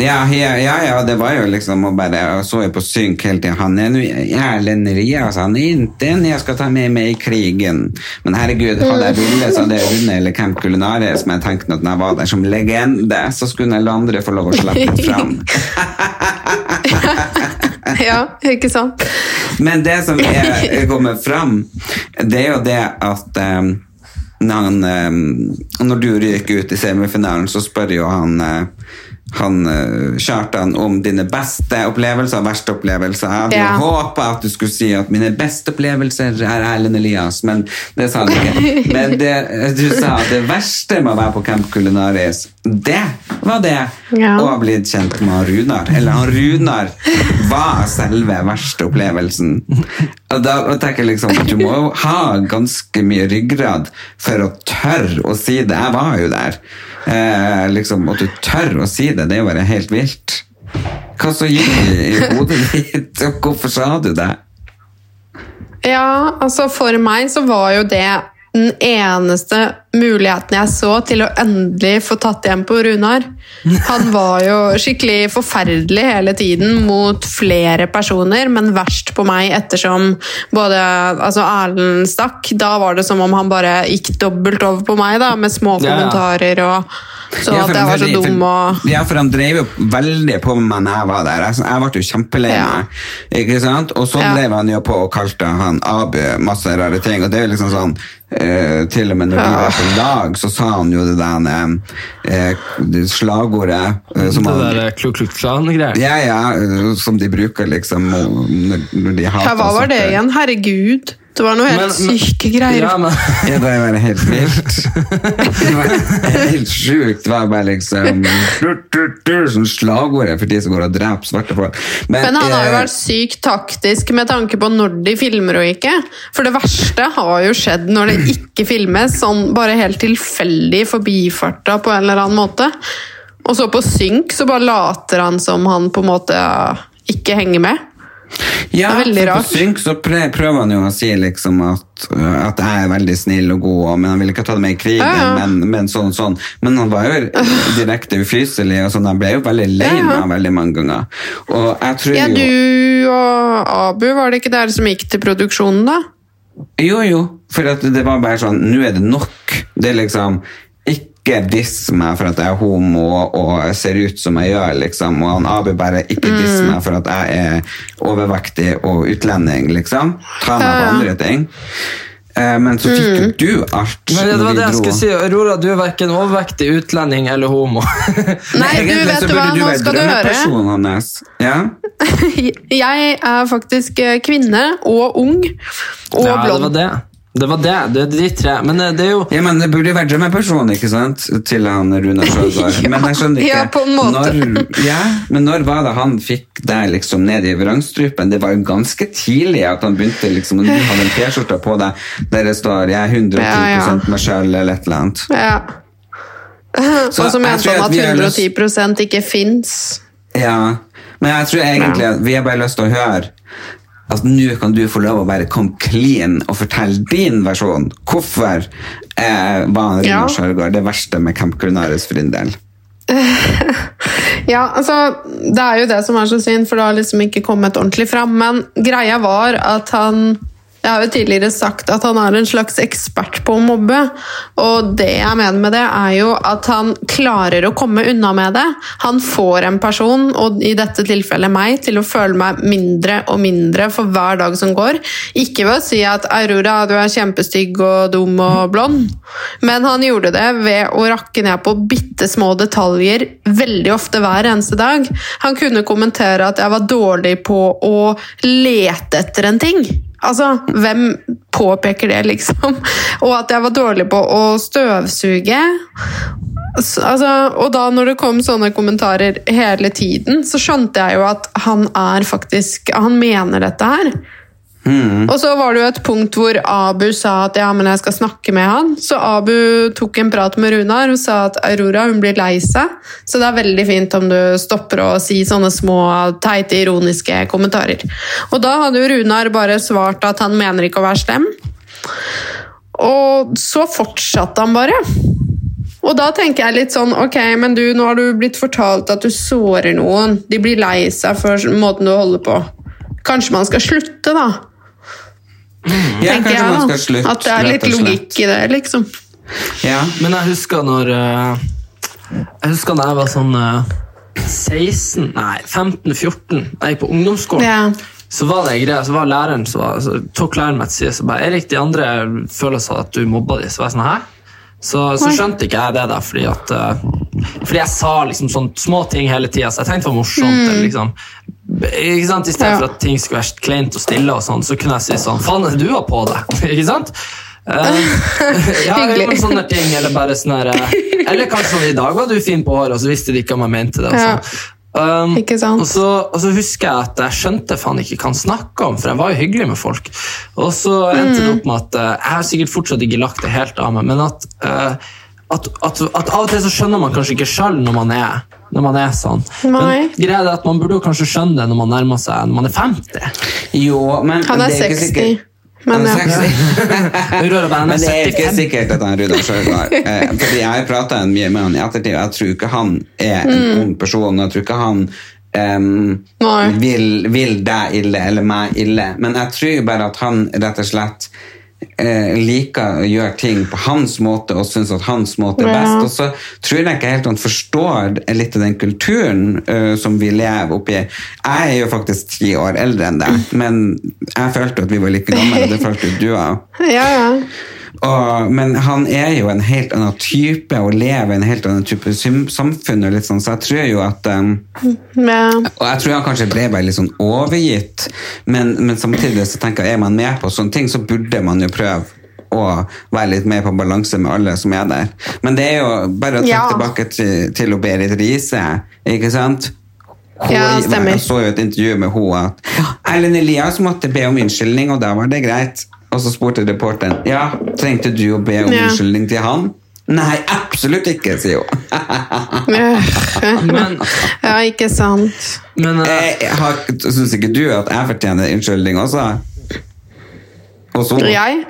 Ja, ja, ja, ja, det var jo liksom å bare Jeg så jo på synk hele tiden. Han er Erlend altså. han er ikke en jeg skal ta med meg i krigen. Men herregud, hadde jeg villet, så hadde jeg vunnet eller Camp Culinaris, men jeg tenkte at når jeg var der som legende, så skulle alle andre få lov å slippe fram. (laughs) Ja, ikke sant? Men det som er kommet fram, det er jo det at um, når, han, um, når du ryker ut i semifinalen, så spør jo han uh, han uh, Kjartan om dine beste opplevelser og verste opplevelser. Jeg hadde Ja. håpa at du skulle si at mine beste opplevelser er Erlend Elias, men det sa han ikke. Men det, du sa at det verste med å være på Camp Culinaris, det var det Ja. å ha blitt kjent med Runar. Eller han Runar var selve verste opplevelsen. Og da tenker jeg liksom at du må ha ganske mye ryggrad for å tørre å si det. Jeg var jo der. Eh, liksom, At du tør å si det, det er jo bare helt vilt. Hva så gikk i hodet ditt, og hvorfor sa du det? Ja, altså for meg så var jo det den eneste muligheten jeg så til å endelig få tatt igjen på Runar. Han var jo skikkelig forferdelig hele tiden mot flere personer, men verst på meg ettersom både altså Erlend stakk. Da var det som om han bare gikk dobbelt over på meg, da, med små kommentarer og sånn Ja, at jeg var så veldig- dum og for, Ja, for han drev jo veldig på med meg når jeg var der. Jeg, jeg ble jo kjempelei Ja. meg. Ikke sant? Og så Ja. drev han jo på og kalte han Abu masse rare ting. Og det er jo liksom sånn Uh, Til og med når vi var på lag, så sa han jo det der uh, det slagordet uh, som Det han der Klu Klux Klan-greier. ja, ja, som de bruker liksom når, når de hater Hva var det igjen? Herregud. Det var noe helt Men- men- syke greier. Ja, men, (laughs) Ja, det var helt vilt. Det var helt sjukt. Det var bare liksom Sånn slagordet for de som går og dreper svarte folk. Men han har jo eh, vært sykt taktisk med tanke på når de filmer og ikke. For det verste har jo skjedd når det ikke filmes, sånn bare helt tilfeldig forbifarta på en eller annen måte. Og så på synk så bare later han som han på en måte ikke henger med. Ja, på synk så prøver han jo å si liksom at, uh, at jeg er veldig snill og god, men han ville ikke ta det med i krigen, Ja, ja. Men, men sånn sånn. Men han var jo (laughs) direkte ufyselig, og sånn, han ble jo veldig lei meg veldig mange ganger. Og jeg tror Ja, du og Abu, var det ikke dere som gikk til produksjonen, da? Jo, jo, for det var bare sånn, nå er det nok. Det er liksom, ikke diss meg for at jeg er homo og ser ut som jeg gjør, liksom. Og han Abu bare ikke diss Mm. meg for at jeg er overvektig og utlending, liksom. Ta meg på Ja, ja. andre ting. Eh, Men så fikk jo du alt men det var det jeg skulle si. Aurora, du er verken overvektig, utlending eller homo. Nei, du (laughs) vet så du hva, nå skal du høre. hans. Ja? (laughs) Jeg er faktisk eh, kvinne og ung og ja, det var det. Det var det. Det er de tre. Men eh, det er jo Ja, men det burde vært drømmepersonen, ikke sant? Til han Rune (laughs) Sjøgaard. Ja, men jeg skjønner ikke ja, på en måte. Når, ja, men når var det han fikk deg liksom ned i vrangstrupen? Det var jo ganske tidlig at han begynte liksom Du hadde en T-skjorte på deg der det står 'Jeg er 110 Ja, ja. meg sjøl' eller et eller annet. Ja. Så Og så mener mente han at at vi lyst- 110 ikke fins. Ja, men jeg tror egentlig at vi har bare lyst til å høre at nå kan du få lov å bare komme clean og fortelle din versjon. Hvorfor eh, var Rino Ja. Runar det verste med Camp Culinaris for din del? (laughs) Ja, altså, Det er jo det som er så synd, for det har liksom ikke kommet ordentlig fram. Men greia var at han Jeg har jo tidligere sagt at han er en slags ekspert på å mobbe. Og det jeg mener med det, er jo at han klarer å komme unna med det. Han får en person, og i dette tilfellet meg, til å føle meg mindre og mindre for hver dag som går. Ikke ved å si at 'Aurora, du er kjempestygg og dum og blond', men han gjorde det ved å rakke ned på bitte små detaljer veldig ofte hver eneste dag. Han kunne kommentere at jeg var dårlig på å lete etter en ting. Altså, hvem påpeker det, liksom? (laughs) Og at jeg var dårlig på å støvsuge. Altså, og da når det kom sånne kommentarer hele tiden, så skjønte jeg jo at han er faktisk Han mener dette her. Og så var det jo et punkt hvor Abu sa at ja, men jeg skal snakke med han. Så Abu tok en prat med Runar og sa at Aurora hun blir lei seg. Så det er veldig fint om du stopper å si sånne små teite, ironiske kommentarer. Og da hadde jo Runar bare svart at han mener ikke å være slem. Og så fortsatte han bare. Og da tenker jeg litt sånn, ok, men du, nå har du blitt fortalt at du sårer noen. De blir lei seg for måten du holder på. Kanskje man skal slutte, da? Ja, tenker jeg da. skal slutte, At det er litt logikk i det, liksom. Ja. Men jeg husker når eh, Jeg husker da jeg var sånn eh, 16, nei 15-14, da jeg gikk på ungdomsskolen. Ja. Så var det en greie, så var læreren så var, så tok læreren meg til side så bare Erik, de andre føler seg at du mobba dem. Så var jeg sånn, hæ? Så, så skjønte ikke jeg det, da, fordi at eh, Fordi jeg sa liksom sånn små ting hele tida, så jeg tenkte det var morsomt. eller liksom ikke sant? I stedet Mm. Ja. for at ting skulle være kleint og stille, og sånn, så kunne jeg si sånn Faen, du har på deg? (laughs) ikke sant? Eh, (laughs) ja, men sånne ting, eller bare sånn eh, Eller kanskje sånn, i dag var du fin på håret, og så visste de ikke om jeg mente det. Og sånn. Um? Og, så, og så husker jeg at jeg skjønte faen ikke hva han snakka om, for jeg var jo hyggelig med folk. Og så endte det opp med at eh, jeg har sikkert fortsatt ikke lagt det helt av meg, men at, eh, at, at, at av og til så skjønner man kanskje ikke sjøl når, man er- når man er sånn. Nei. Men greia er at man burde jo kanskje skjønne det når man nærmer seg når man er 50. Jo, men Han er det ikke 60. Men ja. 60. Aurora (laughs) bare, han Men det er ikke sikkert at han Rudolf sjøl var. Eh, fordi jeg har prata mye med han i ettertid, og jeg tror ikke han er en ung person. Jeg tror ikke han um, vil, vil deg ille eller meg ille. Men jeg tror bare at han rett og slett eh, liker å gjøre ting på hans måte og syns at hans måte er Ja. best. Og så tror jeg ikke helt han forstår litt av den kulturen uh, som vi lever oppi. Jeg er jo faktisk ti år eldre enn deg, (laughs) men jeg følte at vi var like gamle, og det følte jo du òg. Ja, ja. Og, men han er jo en helt annen type og lever i en helt annen type samfunn. Og litt sånn, så jeg tror jo at um, ja. Og jeg tror han kanskje ble bare litt sånn overgitt, men, men samtidig så tenker jeg, er man med på sånne ting, så burde man jo prøve å være litt mer på balanse med alle som er der. Men det er jo bare å trekke Ja. tilbake til, til å Berit Riise, ikke sant? Hun- Ja, stemmer. Jeg så jo et intervju med henne at Erlend Elias måtte be om unnskyldning, og da var det greit. Og så spurte reporteren ja, trengte du å be om Ja. unnskyldning til han. Nei, absolutt ikke, sier hun. (laughs) Men, ja, ikke sant. men uh, Jeg har- Syns ikke du at jeg fortjener unnskyldning også? Og så Jeg?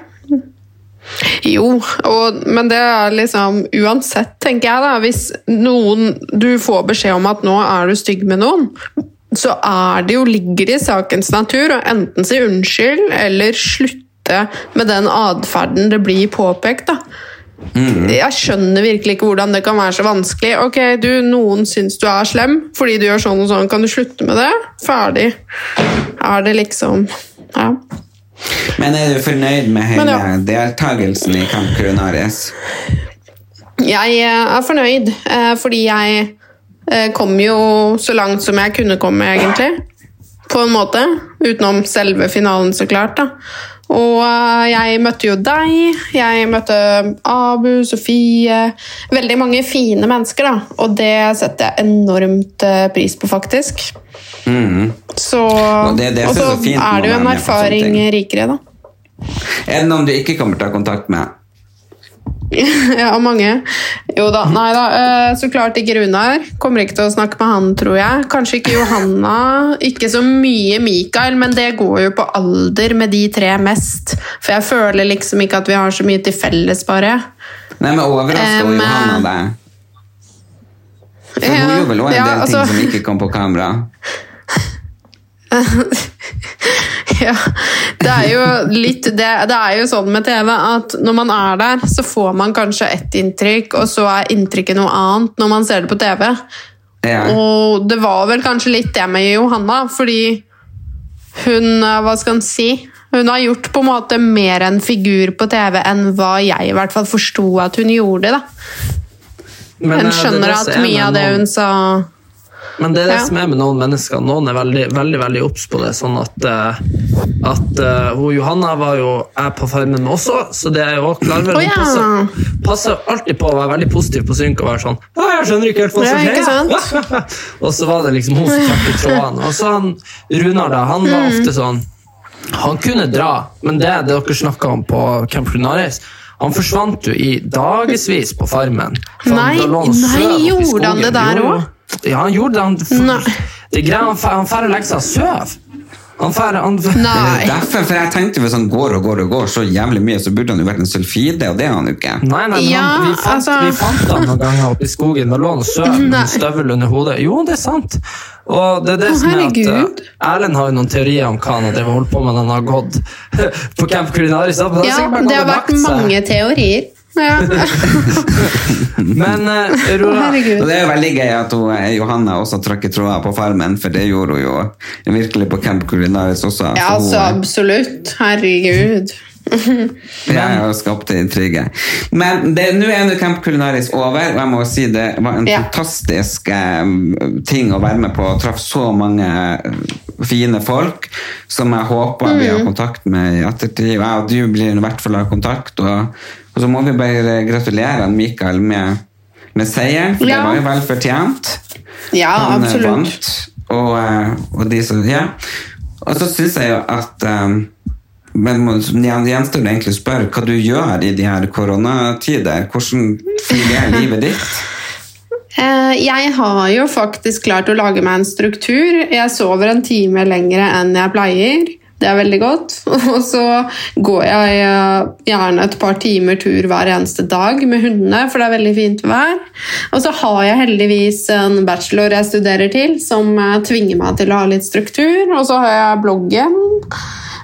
Jo, og, men det er liksom Uansett, tenker jeg, da. Hvis noen Du får beskjed om at nå er du stygg med noen, så er det jo, ligger i sakens natur å enten si unnskyld eller slutte med den atferden det blir påpekt. da. Jeg skjønner virkelig ikke hvordan det kan være så vanskelig. Ok, du, Noen syns du er slem fordi du gjør sånn og sånn. Kan du slutte med det? Ferdig. Er det liksom Ja. Men er du fornøyd med hele ja. deltakelsen i Camp Coronaris? Jeg eh, er fornøyd, eh, fordi jeg eh, kom jo så langt som jeg kunne komme, egentlig. På en måte. Utenom selve finalen, så klart. da. Og eh, jeg møtte jo deg, jeg møtte Abu, Sofie Veldig mange fine mennesker, da. Og det setter jeg enormt eh, pris på, faktisk. Så, Og det er det og er så så fint er det jo en erfaring rikere, da. Er det noen du ikke kommer til å ha kontakt med? (laughs) Ja, mange. Jo da, nei da. eh, Så klart ikke Runar. Kommer ikke til å snakke med han, tror jeg. Kanskje ikke Johanna. Ikke så mye Mikael, men det går jo på alder med de tre mest. For jeg føler liksom ikke at vi har så mye til felles, bare. Nei, men overrasker um, Johanna deg? For hun ja, gjorde vel også en ja, del altså- ting som ikke kom på kamera? (laughs) Ja, det er jo litt det, det er jo sånn med TV at når man er der, så får man kanskje ett inntrykk, og så er inntrykket noe annet når man ser det på TV. Ja. Og det var vel kanskje litt det med Johanna, fordi hun eh, Hva skal en si? Hun har gjort på en måte mer en figur på TV enn hva jeg i hvert fall forsto at hun gjorde. da. men, eh, En er skjønner at mye av det hun sa Men det er det Ja. som er med noen mennesker. Noen er veldig veldig, veldig obs på det. sånn at, eh, at eh, hun Johanna var jo jeg på Farmen med også, så det er jo også klar over. Å, Hun ja. passer, passer alltid på å være veldig positiv på synk og være sånn «Ja, 'Jeg skjønner ikke helt hva som skjer'. (laughs) og så var det liksom hun som trakk i trådene. Og så han Runar, da, han Mm. var ofte sånn Han kunne dra, men det det dere snakka om på Camp Lunaris Han forsvant jo i dagevis på Farmen. Nei, nei, gjorde han det der også? Ja, han gjorde det. Han, det greit, han drar og legger seg og sover. Han fer, han, Nei. Derfor, for jeg tenkte Hvis han går og går og går så jævlig mye, så burde han jo vært en sulfide, og det er han jo ikke. Nei, nei, men Ja, han, vi, fant, altså- vi fant han noen ganger oppe i skogen. Da lå han og sov med en støvel under hodet. Jo, det er sant. Og det er det Å, som er at eh, Erlend har jo noen teorier om hva han har holdt på med når han har gått (laughs) på Camp Culinaris. Ja, det har vært mange teorier. Ja. (laughs) Men eh, Aurora, Herregud. Og det er jo veldig gøy at hun, eh, Johanna også trakk i tråder på Farmen, for det gjorde hun jo virkelig på Camp Culinaris også. ja, altså, hun, altså absolutt. Herregud. (laughs) Jeg har skapt intrige. Men nå er nå Camp Culinaris over, og jeg må si det var en Ja. fantastisk eh, ting å være med på. og Traff så mange eh, fine folk som jeg håper vi Mm. har kontakt med i ettertid. Og jeg og du blir i hvert fall av kontakt. Og, og så må vi bare gratulere Mikael med, med seieren, for Ja. det var jo vel fortjent. Ja, Han eh, absolutt. vant, og, eh, og de som Ja. Og så syns jeg jo at um, men gjenstår det egentlig å spørre hva du gjør i de her koronatider. Hvordan fungerer livet ditt? (laughs) Jeg har jo faktisk klart å lage meg en struktur. Jeg sover en time lenger enn jeg pleier. Det er veldig godt. (laughs) Og så går jeg eh, gjerne et par timer tur hver eneste dag med hundene, for det er veldig fint vær. Og så har jeg heldigvis en bachelor jeg studerer til, som eh, tvinger meg til å ha litt struktur. Og så har jeg bloggen.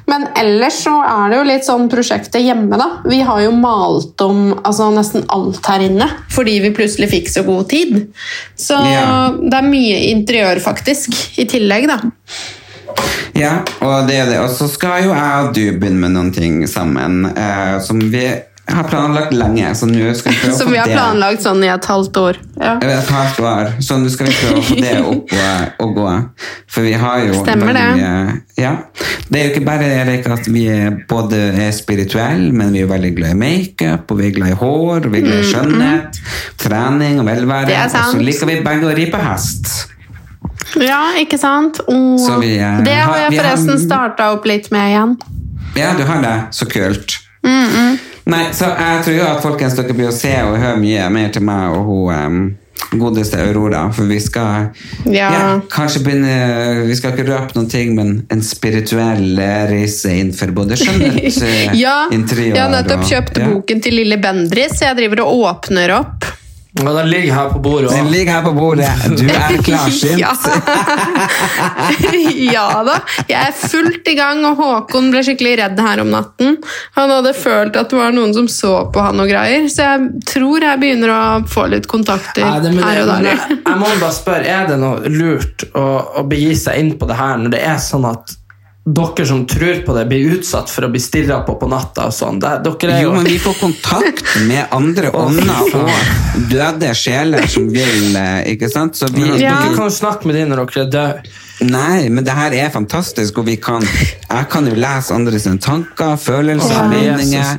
Men ellers så er det jo litt sånn prosjektet hjemme, da. Vi har jo malt om altså, nesten alt her inne fordi vi plutselig fikk så god tid. Så Ja. det er mye interiør, faktisk, i tillegg, da. Ja, og det er det. Og så skal jo jeg og du begynne med noen ting sammen eh, som vi har planlagt lenge. Så nå skal vi (laughs) prøve å Som vi har planlagt sånn i et halvt år. Ja. Et halvt år. Så nå skal vi prøve å få det opp og, og gå. For vi har jo Stemmer det. mye Ja. Det er jo ikke bare Erik, at vi er både er spirituelle, men vi er veldig glad i makeup, og vi er glad i hår, og vi er glad i skjønnhet, trening og velvære. Mm, Og så liker vi begge å ri på hest. Ja, ikke sant? Og Så vi, uh, det har jeg forresten har- starta opp litt med igjen. Ja, du har det. Så kult. Mm, Nei, så jeg tror jo at folkens dere blir å se og høre mye mer til meg og hun um, godeste Aurora, for vi skal Ja. kanskje begynne Vi skal ikke røpe noen ting, men en spirituell reise innenfor både skjønnhet, (laughs) Ja, interiør jeg har nettopp og- ja. boken til Lille Bendris. Jeg driver og åpner opp. Og den ligger her på bordet. også. Den ligger her på bordet. Du er (laughs) klarsynt. Ja. (laughs) ja da. Jeg er fullt i gang, og Håkon ble skikkelig redd her om natten. Han hadde følt at det var noen som så på han og greier, så jeg tror jeg begynner å få litt kontakter ja, det, men, her og der. jeg, jeg må bare spørre, er det noe lurt å, å begi seg inn på det her når det er sånn at dere som tror på det, blir utsatt for å bli stirra på på natta og sånn? Det, dere er Jo, jo men vi får kontakt med andre ånder og døde sjeler som vil eh, Ikke sant? Så vi, Ja. Dere kan jo snakke med dem når dere er døde. Nei, men det her er fantastisk, og vi kan Jeg kan jo lese andre sine tanker, følelser, oh, meninger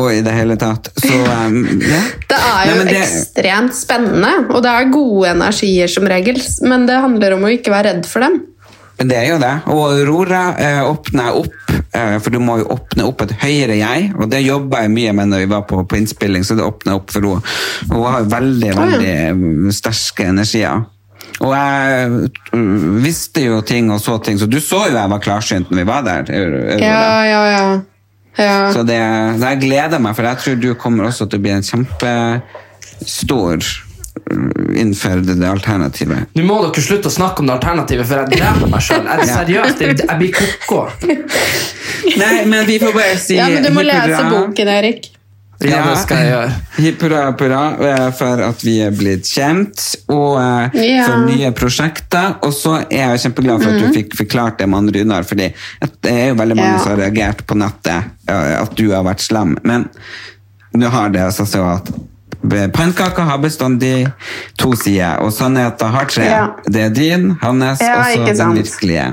og i det hele tatt. Så um, ja. Det er jo Nei, det- ekstremt spennende, og det er gode energier som regel, men det handler om å ikke være redd for dem. Det er jo det. Og Aurora eh, åpner opp, eh, for du må jo åpne opp et høyere jeg, og det jobba jeg mye med når vi var på, på innspilling, så det åpna opp for henne. Hun har veldig, veldig eh, sterke energier. Og jeg mm, visste jo ting og så ting, så du så jo jeg var klarsynt når vi var der. Aurora. Ja, ja, ja. ja. Så det, jeg gleder meg, for jeg tror du kommer også til å bli en kjempestor mm, innenfor det, alternativet. Nå må dere slutte å snakke om det alternativet, for jeg dreper meg sjøl. Seriøst, jeg, jeg blir koko. (laughs) Nei, men vi får bare si ja, men du må hippura. lese boken, Erik. Ja, det skal jeg gjøre. Hipp (laughs) hurra, hurra for at vi er blitt kjent, og eh, Ja. for nye prosjekter. Og så er jeg kjempeglad for at du fikk forklart det med han Runar, fordi det er jo veldig mange Mhm. Ja. som har reagert på nettet eh, at du har vært slem. Men nå har det altså så at Pannekaker har bestandig to sider, og sannheten har tre. Ja. Det er din, hans, Ja, og så den virkelige.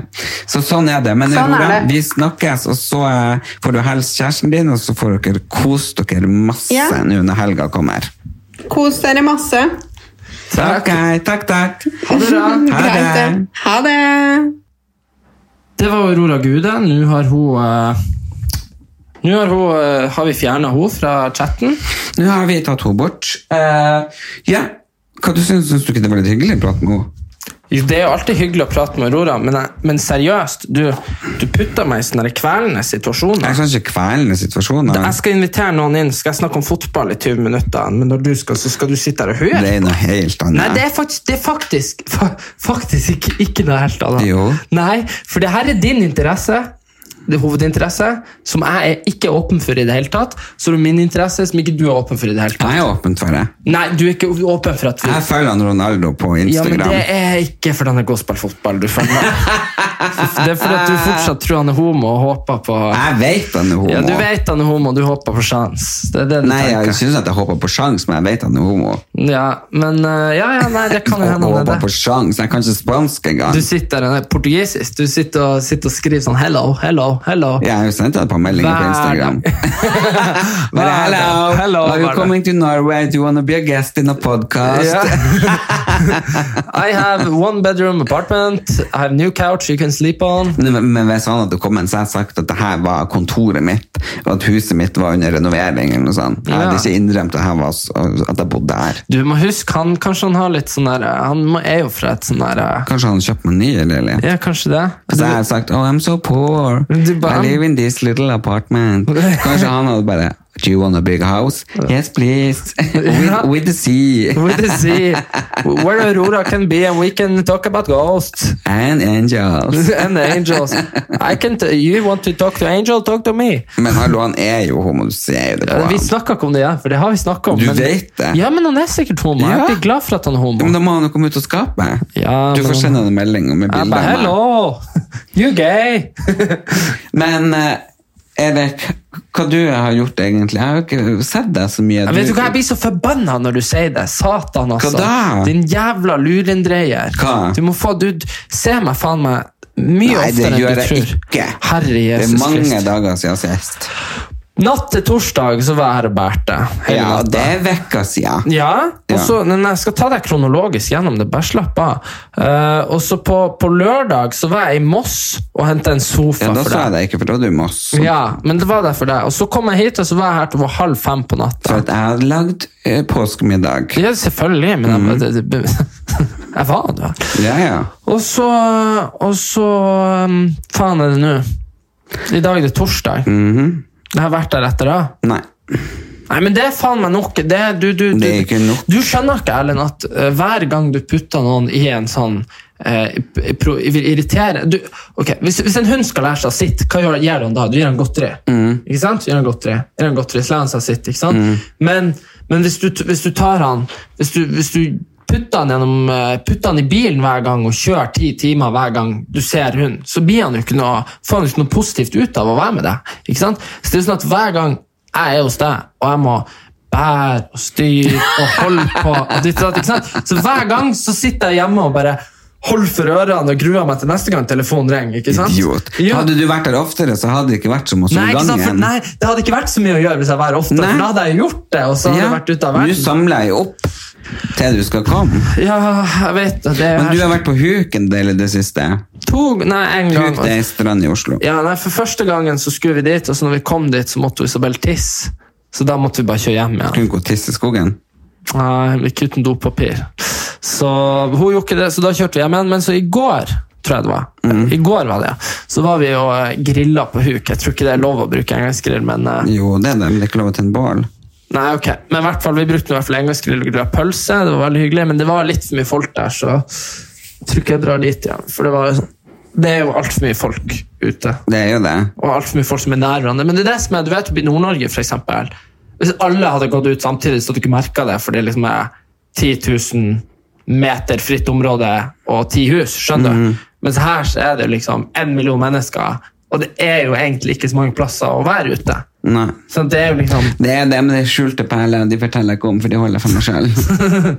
Så sånn er det. Men Sånn er det. vi snakkes, og så eh, får du hilse kjæresten din, og så får dere kose dere masse Ja. nå når helga kommer. Kos dere masse. Ok, takk, takk. Ha det bra. Ha det. det. Ha det. Det var Aurora Gude. Nå har hun eh, Nå har, hun, eh, har vi fjerna henne fra chatten. Nå har vi tatt henne bort. Uh, ja, hva du syns Syns du ikke det var litt hyggelig å prate med henne? Det er jo alltid hyggelig å prate med Aurora, men, men seriøst, du, du putter meg i sånne kvelende situasjoner. Jeg kan ikke kvelende situasjoner. Jeg skal invitere noen inn, skal jeg snakke om fotball i 20 minutter, men når du skal, så skal du sitte her og høre. Det er noe helt annet. Nei, det er faktisk, det er faktisk, fa, faktisk ikke, ikke noe helt annet. Jo. Nei, for det her er din interesse. Det er hovedinteresse, som jeg er ikke åpen for i det hele tatt. Så er det min interesse, som ikke du er åpen for i det hele tatt. Jeg er åpen for det. Nei, du er ikke åpen for at vi Jeg følger han Ronaldo på Instagram. Ja, men det er ikke fordi han er god å spille fotball. Du følger. (laughs) Det er fordi at du fortsatt tror han er homo og håper på Jeg vet han er homo. Ja, Du vet han er homo, og du håper på sjans. Det er det Nei, jeg tenker. syns at jeg håper på sjans, men jeg vet han er homo. Ja, men eh, ja, ja, nei, det kan jo Jeg hende han er på sjans. Jeg kan ikke spansk engang. Du sitter der, portugisisk, du sitter og, sitter og skriver sånn hello, hello, hello. Jeg har jo sendt deg et par meldinger på Instagram. Dag. (laughs) hello, Hello, are you coming to Norway? Do you want to be a guest in a podcast? (laughs) I have one bedroom apartment, I have new couch you can sleep on. Men, men hvis han hadde kommet, så hadde jeg sagt at det her var kontoret mitt, og at huset mitt var under renovering. eller noe sånt. Jeg hadde ikke innrømt at, jeg var, at jeg bodde der. Du må huske, han, kanskje han har litt sånn der, han er jo fra et sånn der, Kanskje han kjøpte meg ny eller? ja, kanskje det. Så jeg har sagt oh, I'm so poor. I live in this little apartment. Kanskje han hadde bare Do you want a big house? Yes, please. (laughs) (laughs) with, with the sea. With the sea, where Aurora can be and we can talk about ghosts And angels. (laughs) and angels. I can you want to talk to angel, talk to me. Men hallo, han er jo homo, du ser det på Ja, vi snakker snakka ikke om det, ja, for det har vi snakket om. Du men, vet det. Ja, men han er sikkert homo. Jeg blir glad for at han er homo. Ja, Men da må han jo komme ut og skape. Ja, du får sende han en melding med bilder. hello, you gay. Men eh, Erik, hva du har gjort egentlig? Jeg har jo ikke sett deg så mye. Jeg vet du hva, jeg blir så forbanna når du sier det. Satan, altså. Hva da? Din jævla lurendreier. Hva? Du må få, du ser meg faen meg mye Nei, oftere enn gjør du jeg tror. ikke. Herre Det er mange Christ. dager siden sist. Natt til torsdag så var jeg her og bærte. det Ja, natta. det er uka siden. Ja, og Ja. så, men jeg skal ta deg kronologisk gjennom det, bare slapp av. Uh, og så på, på lørdag så var jeg i Moss og hentet en sofa Ja, da for så jeg deg ikke, for da var du i Moss. Ja, men det var derfor for deg. Og så kom jeg hit, og så var jeg her til halv fem på For natta. at jeg hadde lagd eh, påskemiddag. Ja, selvfølgelig, men mm. jeg, det, det, (laughs) jeg var der. Ja, ja. Og så, og så um, Faen er det nå? I dag er det torsdag. Mhm. Jeg har vært der etter da. Nei. Nei, men det er faen meg nok. Det, du, du, du, Det er ikke nok. du skjønner ikke, Erlend, at uh, hver gang du putter noen i en sånn uh, pro, irritere du, okay, hvis, hvis en hund skal lære seg å sitte, hva gjør, gjør han da? Du gir han godteri. Mm. Ikke sant? Gir han godteri. Gir han godteri, slår han seg å sitte. Ikke sant? Men, men hvis, du, hvis du tar han Hvis du, hvis du putter han, gjennom, eh, putter han i bilen hver gang og kjører ti timer hver gang du ser hund, så blir han jo ikke noe, får han jo ikke noe positivt ut av å være med deg. Ikke sant? Så det er sånn at hver gang jeg er hos deg, og jeg må bære og styre og holde på og ditt og datt, ikke sant? Så hver gang så sitter jeg hjemme og bare holder for ørene og gruer meg til neste gang telefonen ringer. ikke sant? Idiot. Ja. Hadde du vært der oftere, så hadde det ikke vært så mye Nei, ikke? For, nei, det hadde ikke vært så mye å gjøre hvis jeg var oftere, for da hadde jeg gjort det. og så hadde jeg vært ute av Nå samler jeg opp til du skal komme. Ja, jeg vet det. det Men du har vært på Huk en del i det siste. to, nei, en gang. Huk det er en strand i Oslo. Ja, nei, For første gangen så skulle vi dit, og så når vi kom dit, så måtte Isabel tisse. Så da måtte vi bare kjøre hjem igjen. Kunne gå og tisse i skogen. Nei, ikke uten dopapir. Så hun gjorde ikke det, så da kjørte vi hjem igjen. Men så i går, tror jeg det var, i går var det, så var vi og grilla på huk. Jeg tror ikke det er lov å bruke engangsgrill, men eh, Jo, det er det, men det er ikke lov å tenne bål. Nei, ok. Men i hvert fall, vi brukte i hvert fall engelsk grilla pølse. Det var veldig hyggelig, men det var litt for mye folk der, så jeg tror ikke jeg drar dit igjen. For det var det er jo altfor mye folk ute. Det er jo det. Og altfor mye folk som er nær hverandre. Men det er det som er, du vet, i Nord-Norge, eksempel. Hvis alle hadde gått ut samtidig, så hadde du ikke merka det, for det liksom er 10 000 meter fritt område og ti hus. Skjønner du? Mens her så er det liksom en million mennesker, og det er jo egentlig ikke så mange plasser å være ute. Nei. Så det er jo liksom Det er det, med er skjulte perler, de forteller ikke om, for de holder for meg selv.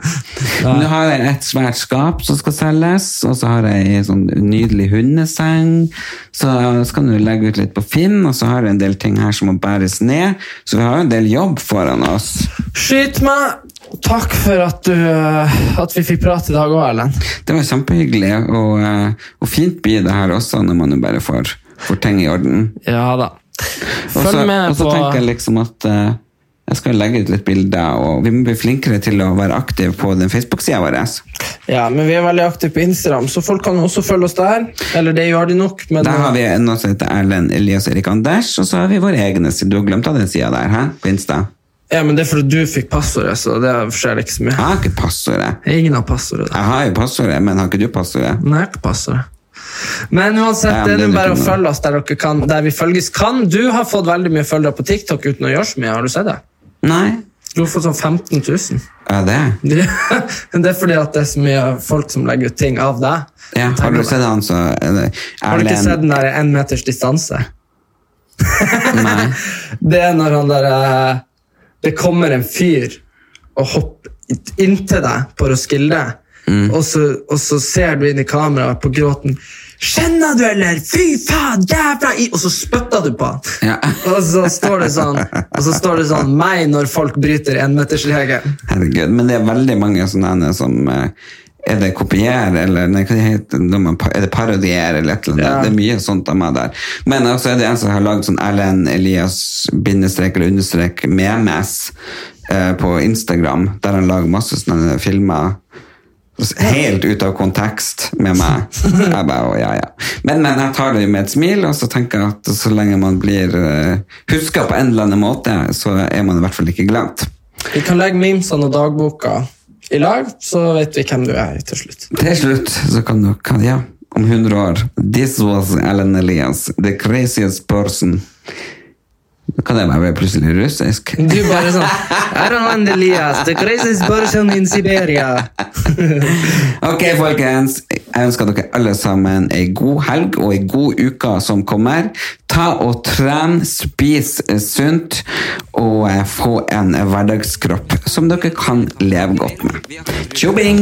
(laughs) Nå har jeg et svært skap som skal selges, og så har jeg en sånn nydelig hundeseng. Så skal du legge ut litt på Finn, og så har jeg en del ting her som må bæres ned. Så vi har en del jobb foran oss. Skyt meg! Takk for at, du, eh, at vi fikk prate i dag òg, Erlend. Det var kjempehyggelig, og, eh, og fint blir det her også, når man jo bare får, får ting i orden. Ja da. Følg så, med og så tenker jeg liksom at uh, jeg skal legge ut litt bilder, og vi må bli flinkere til å være aktive på den Facebook-sida vår. Ja, men vi er veldig aktive på Instagram, så folk kan også følge oss der. Eller det gjør de nok, men Der har vi noe som heter Erlend Elias Erik Anders, og så har vi vår egne side. Du har glemt av den sida der, hæ? på Insta? Ja, men det er fordi du fikk passordet, så det skjer ikke så mye. Jeg har ikke passordet. Ingen har passordet. Jeg har jo passordet, men har ikke du passordet? Nei, jeg har ikke passordet. Men uansett, det er nå bare å følge oss der, kan, der vi følges kan. Du har fått veldig mye følgere på TikTok uten å gjøre så mye. Har du sett det? Nei. Du har fått sånn 15 000. Ja, det? (laughs) Det er fordi at det er så mye folk som legger ut ting av deg. Ja, har du sett han så Har du ikke en... sett den der en meters distanse? Nei. (laughs) Det er når han der eh, Det kommer en fyr og hopper inntil deg på Roskilde, Mm. og, så, og så ser du inn i kameraet på gråten Skjønner du, eller? Fy faen, jævla i Og så spytter du på han. Ja. Og så står det sånn Og så står det sånn Meg når folk bryter enmetersregelen'. Herregud, men det er veldig mange sånne som eh, Er det kopier, eller nei, hva heter, er det parodier, eller et eller annet? Ja. Det er mye sånt av meg der. Men også er det en som har lagd sånn Erlend Elias bindestrek eller understrek memes eh, på Instagram, der han lager masse sånne filmer helt ut av kontekst med meg. Jeg bare, ja, ja. Men, men jeg tar det med et smil, og så tenker jeg at så lenge man blir uh, huska på en eller annen måte, så er man i hvert fall ikke glemt. Vi kan legge memesene og dagboka i lag, så vet vi hvem du er til slutt. Til slutt så kan du kan, Ja, om 100 år. This was Ellen Elias, the craziest person. Kan jeg være plutselig russisk. Du bare sånn Erland Elias, the craziest person in Siberia. (laughs) Ok, folkens. Jeg ønsker dere alle sammen ei god helg og ei god uke som kommer. Ta og tren, spis sunt og eh, få en hverdagskropp som dere kan leve godt med. Tjobing!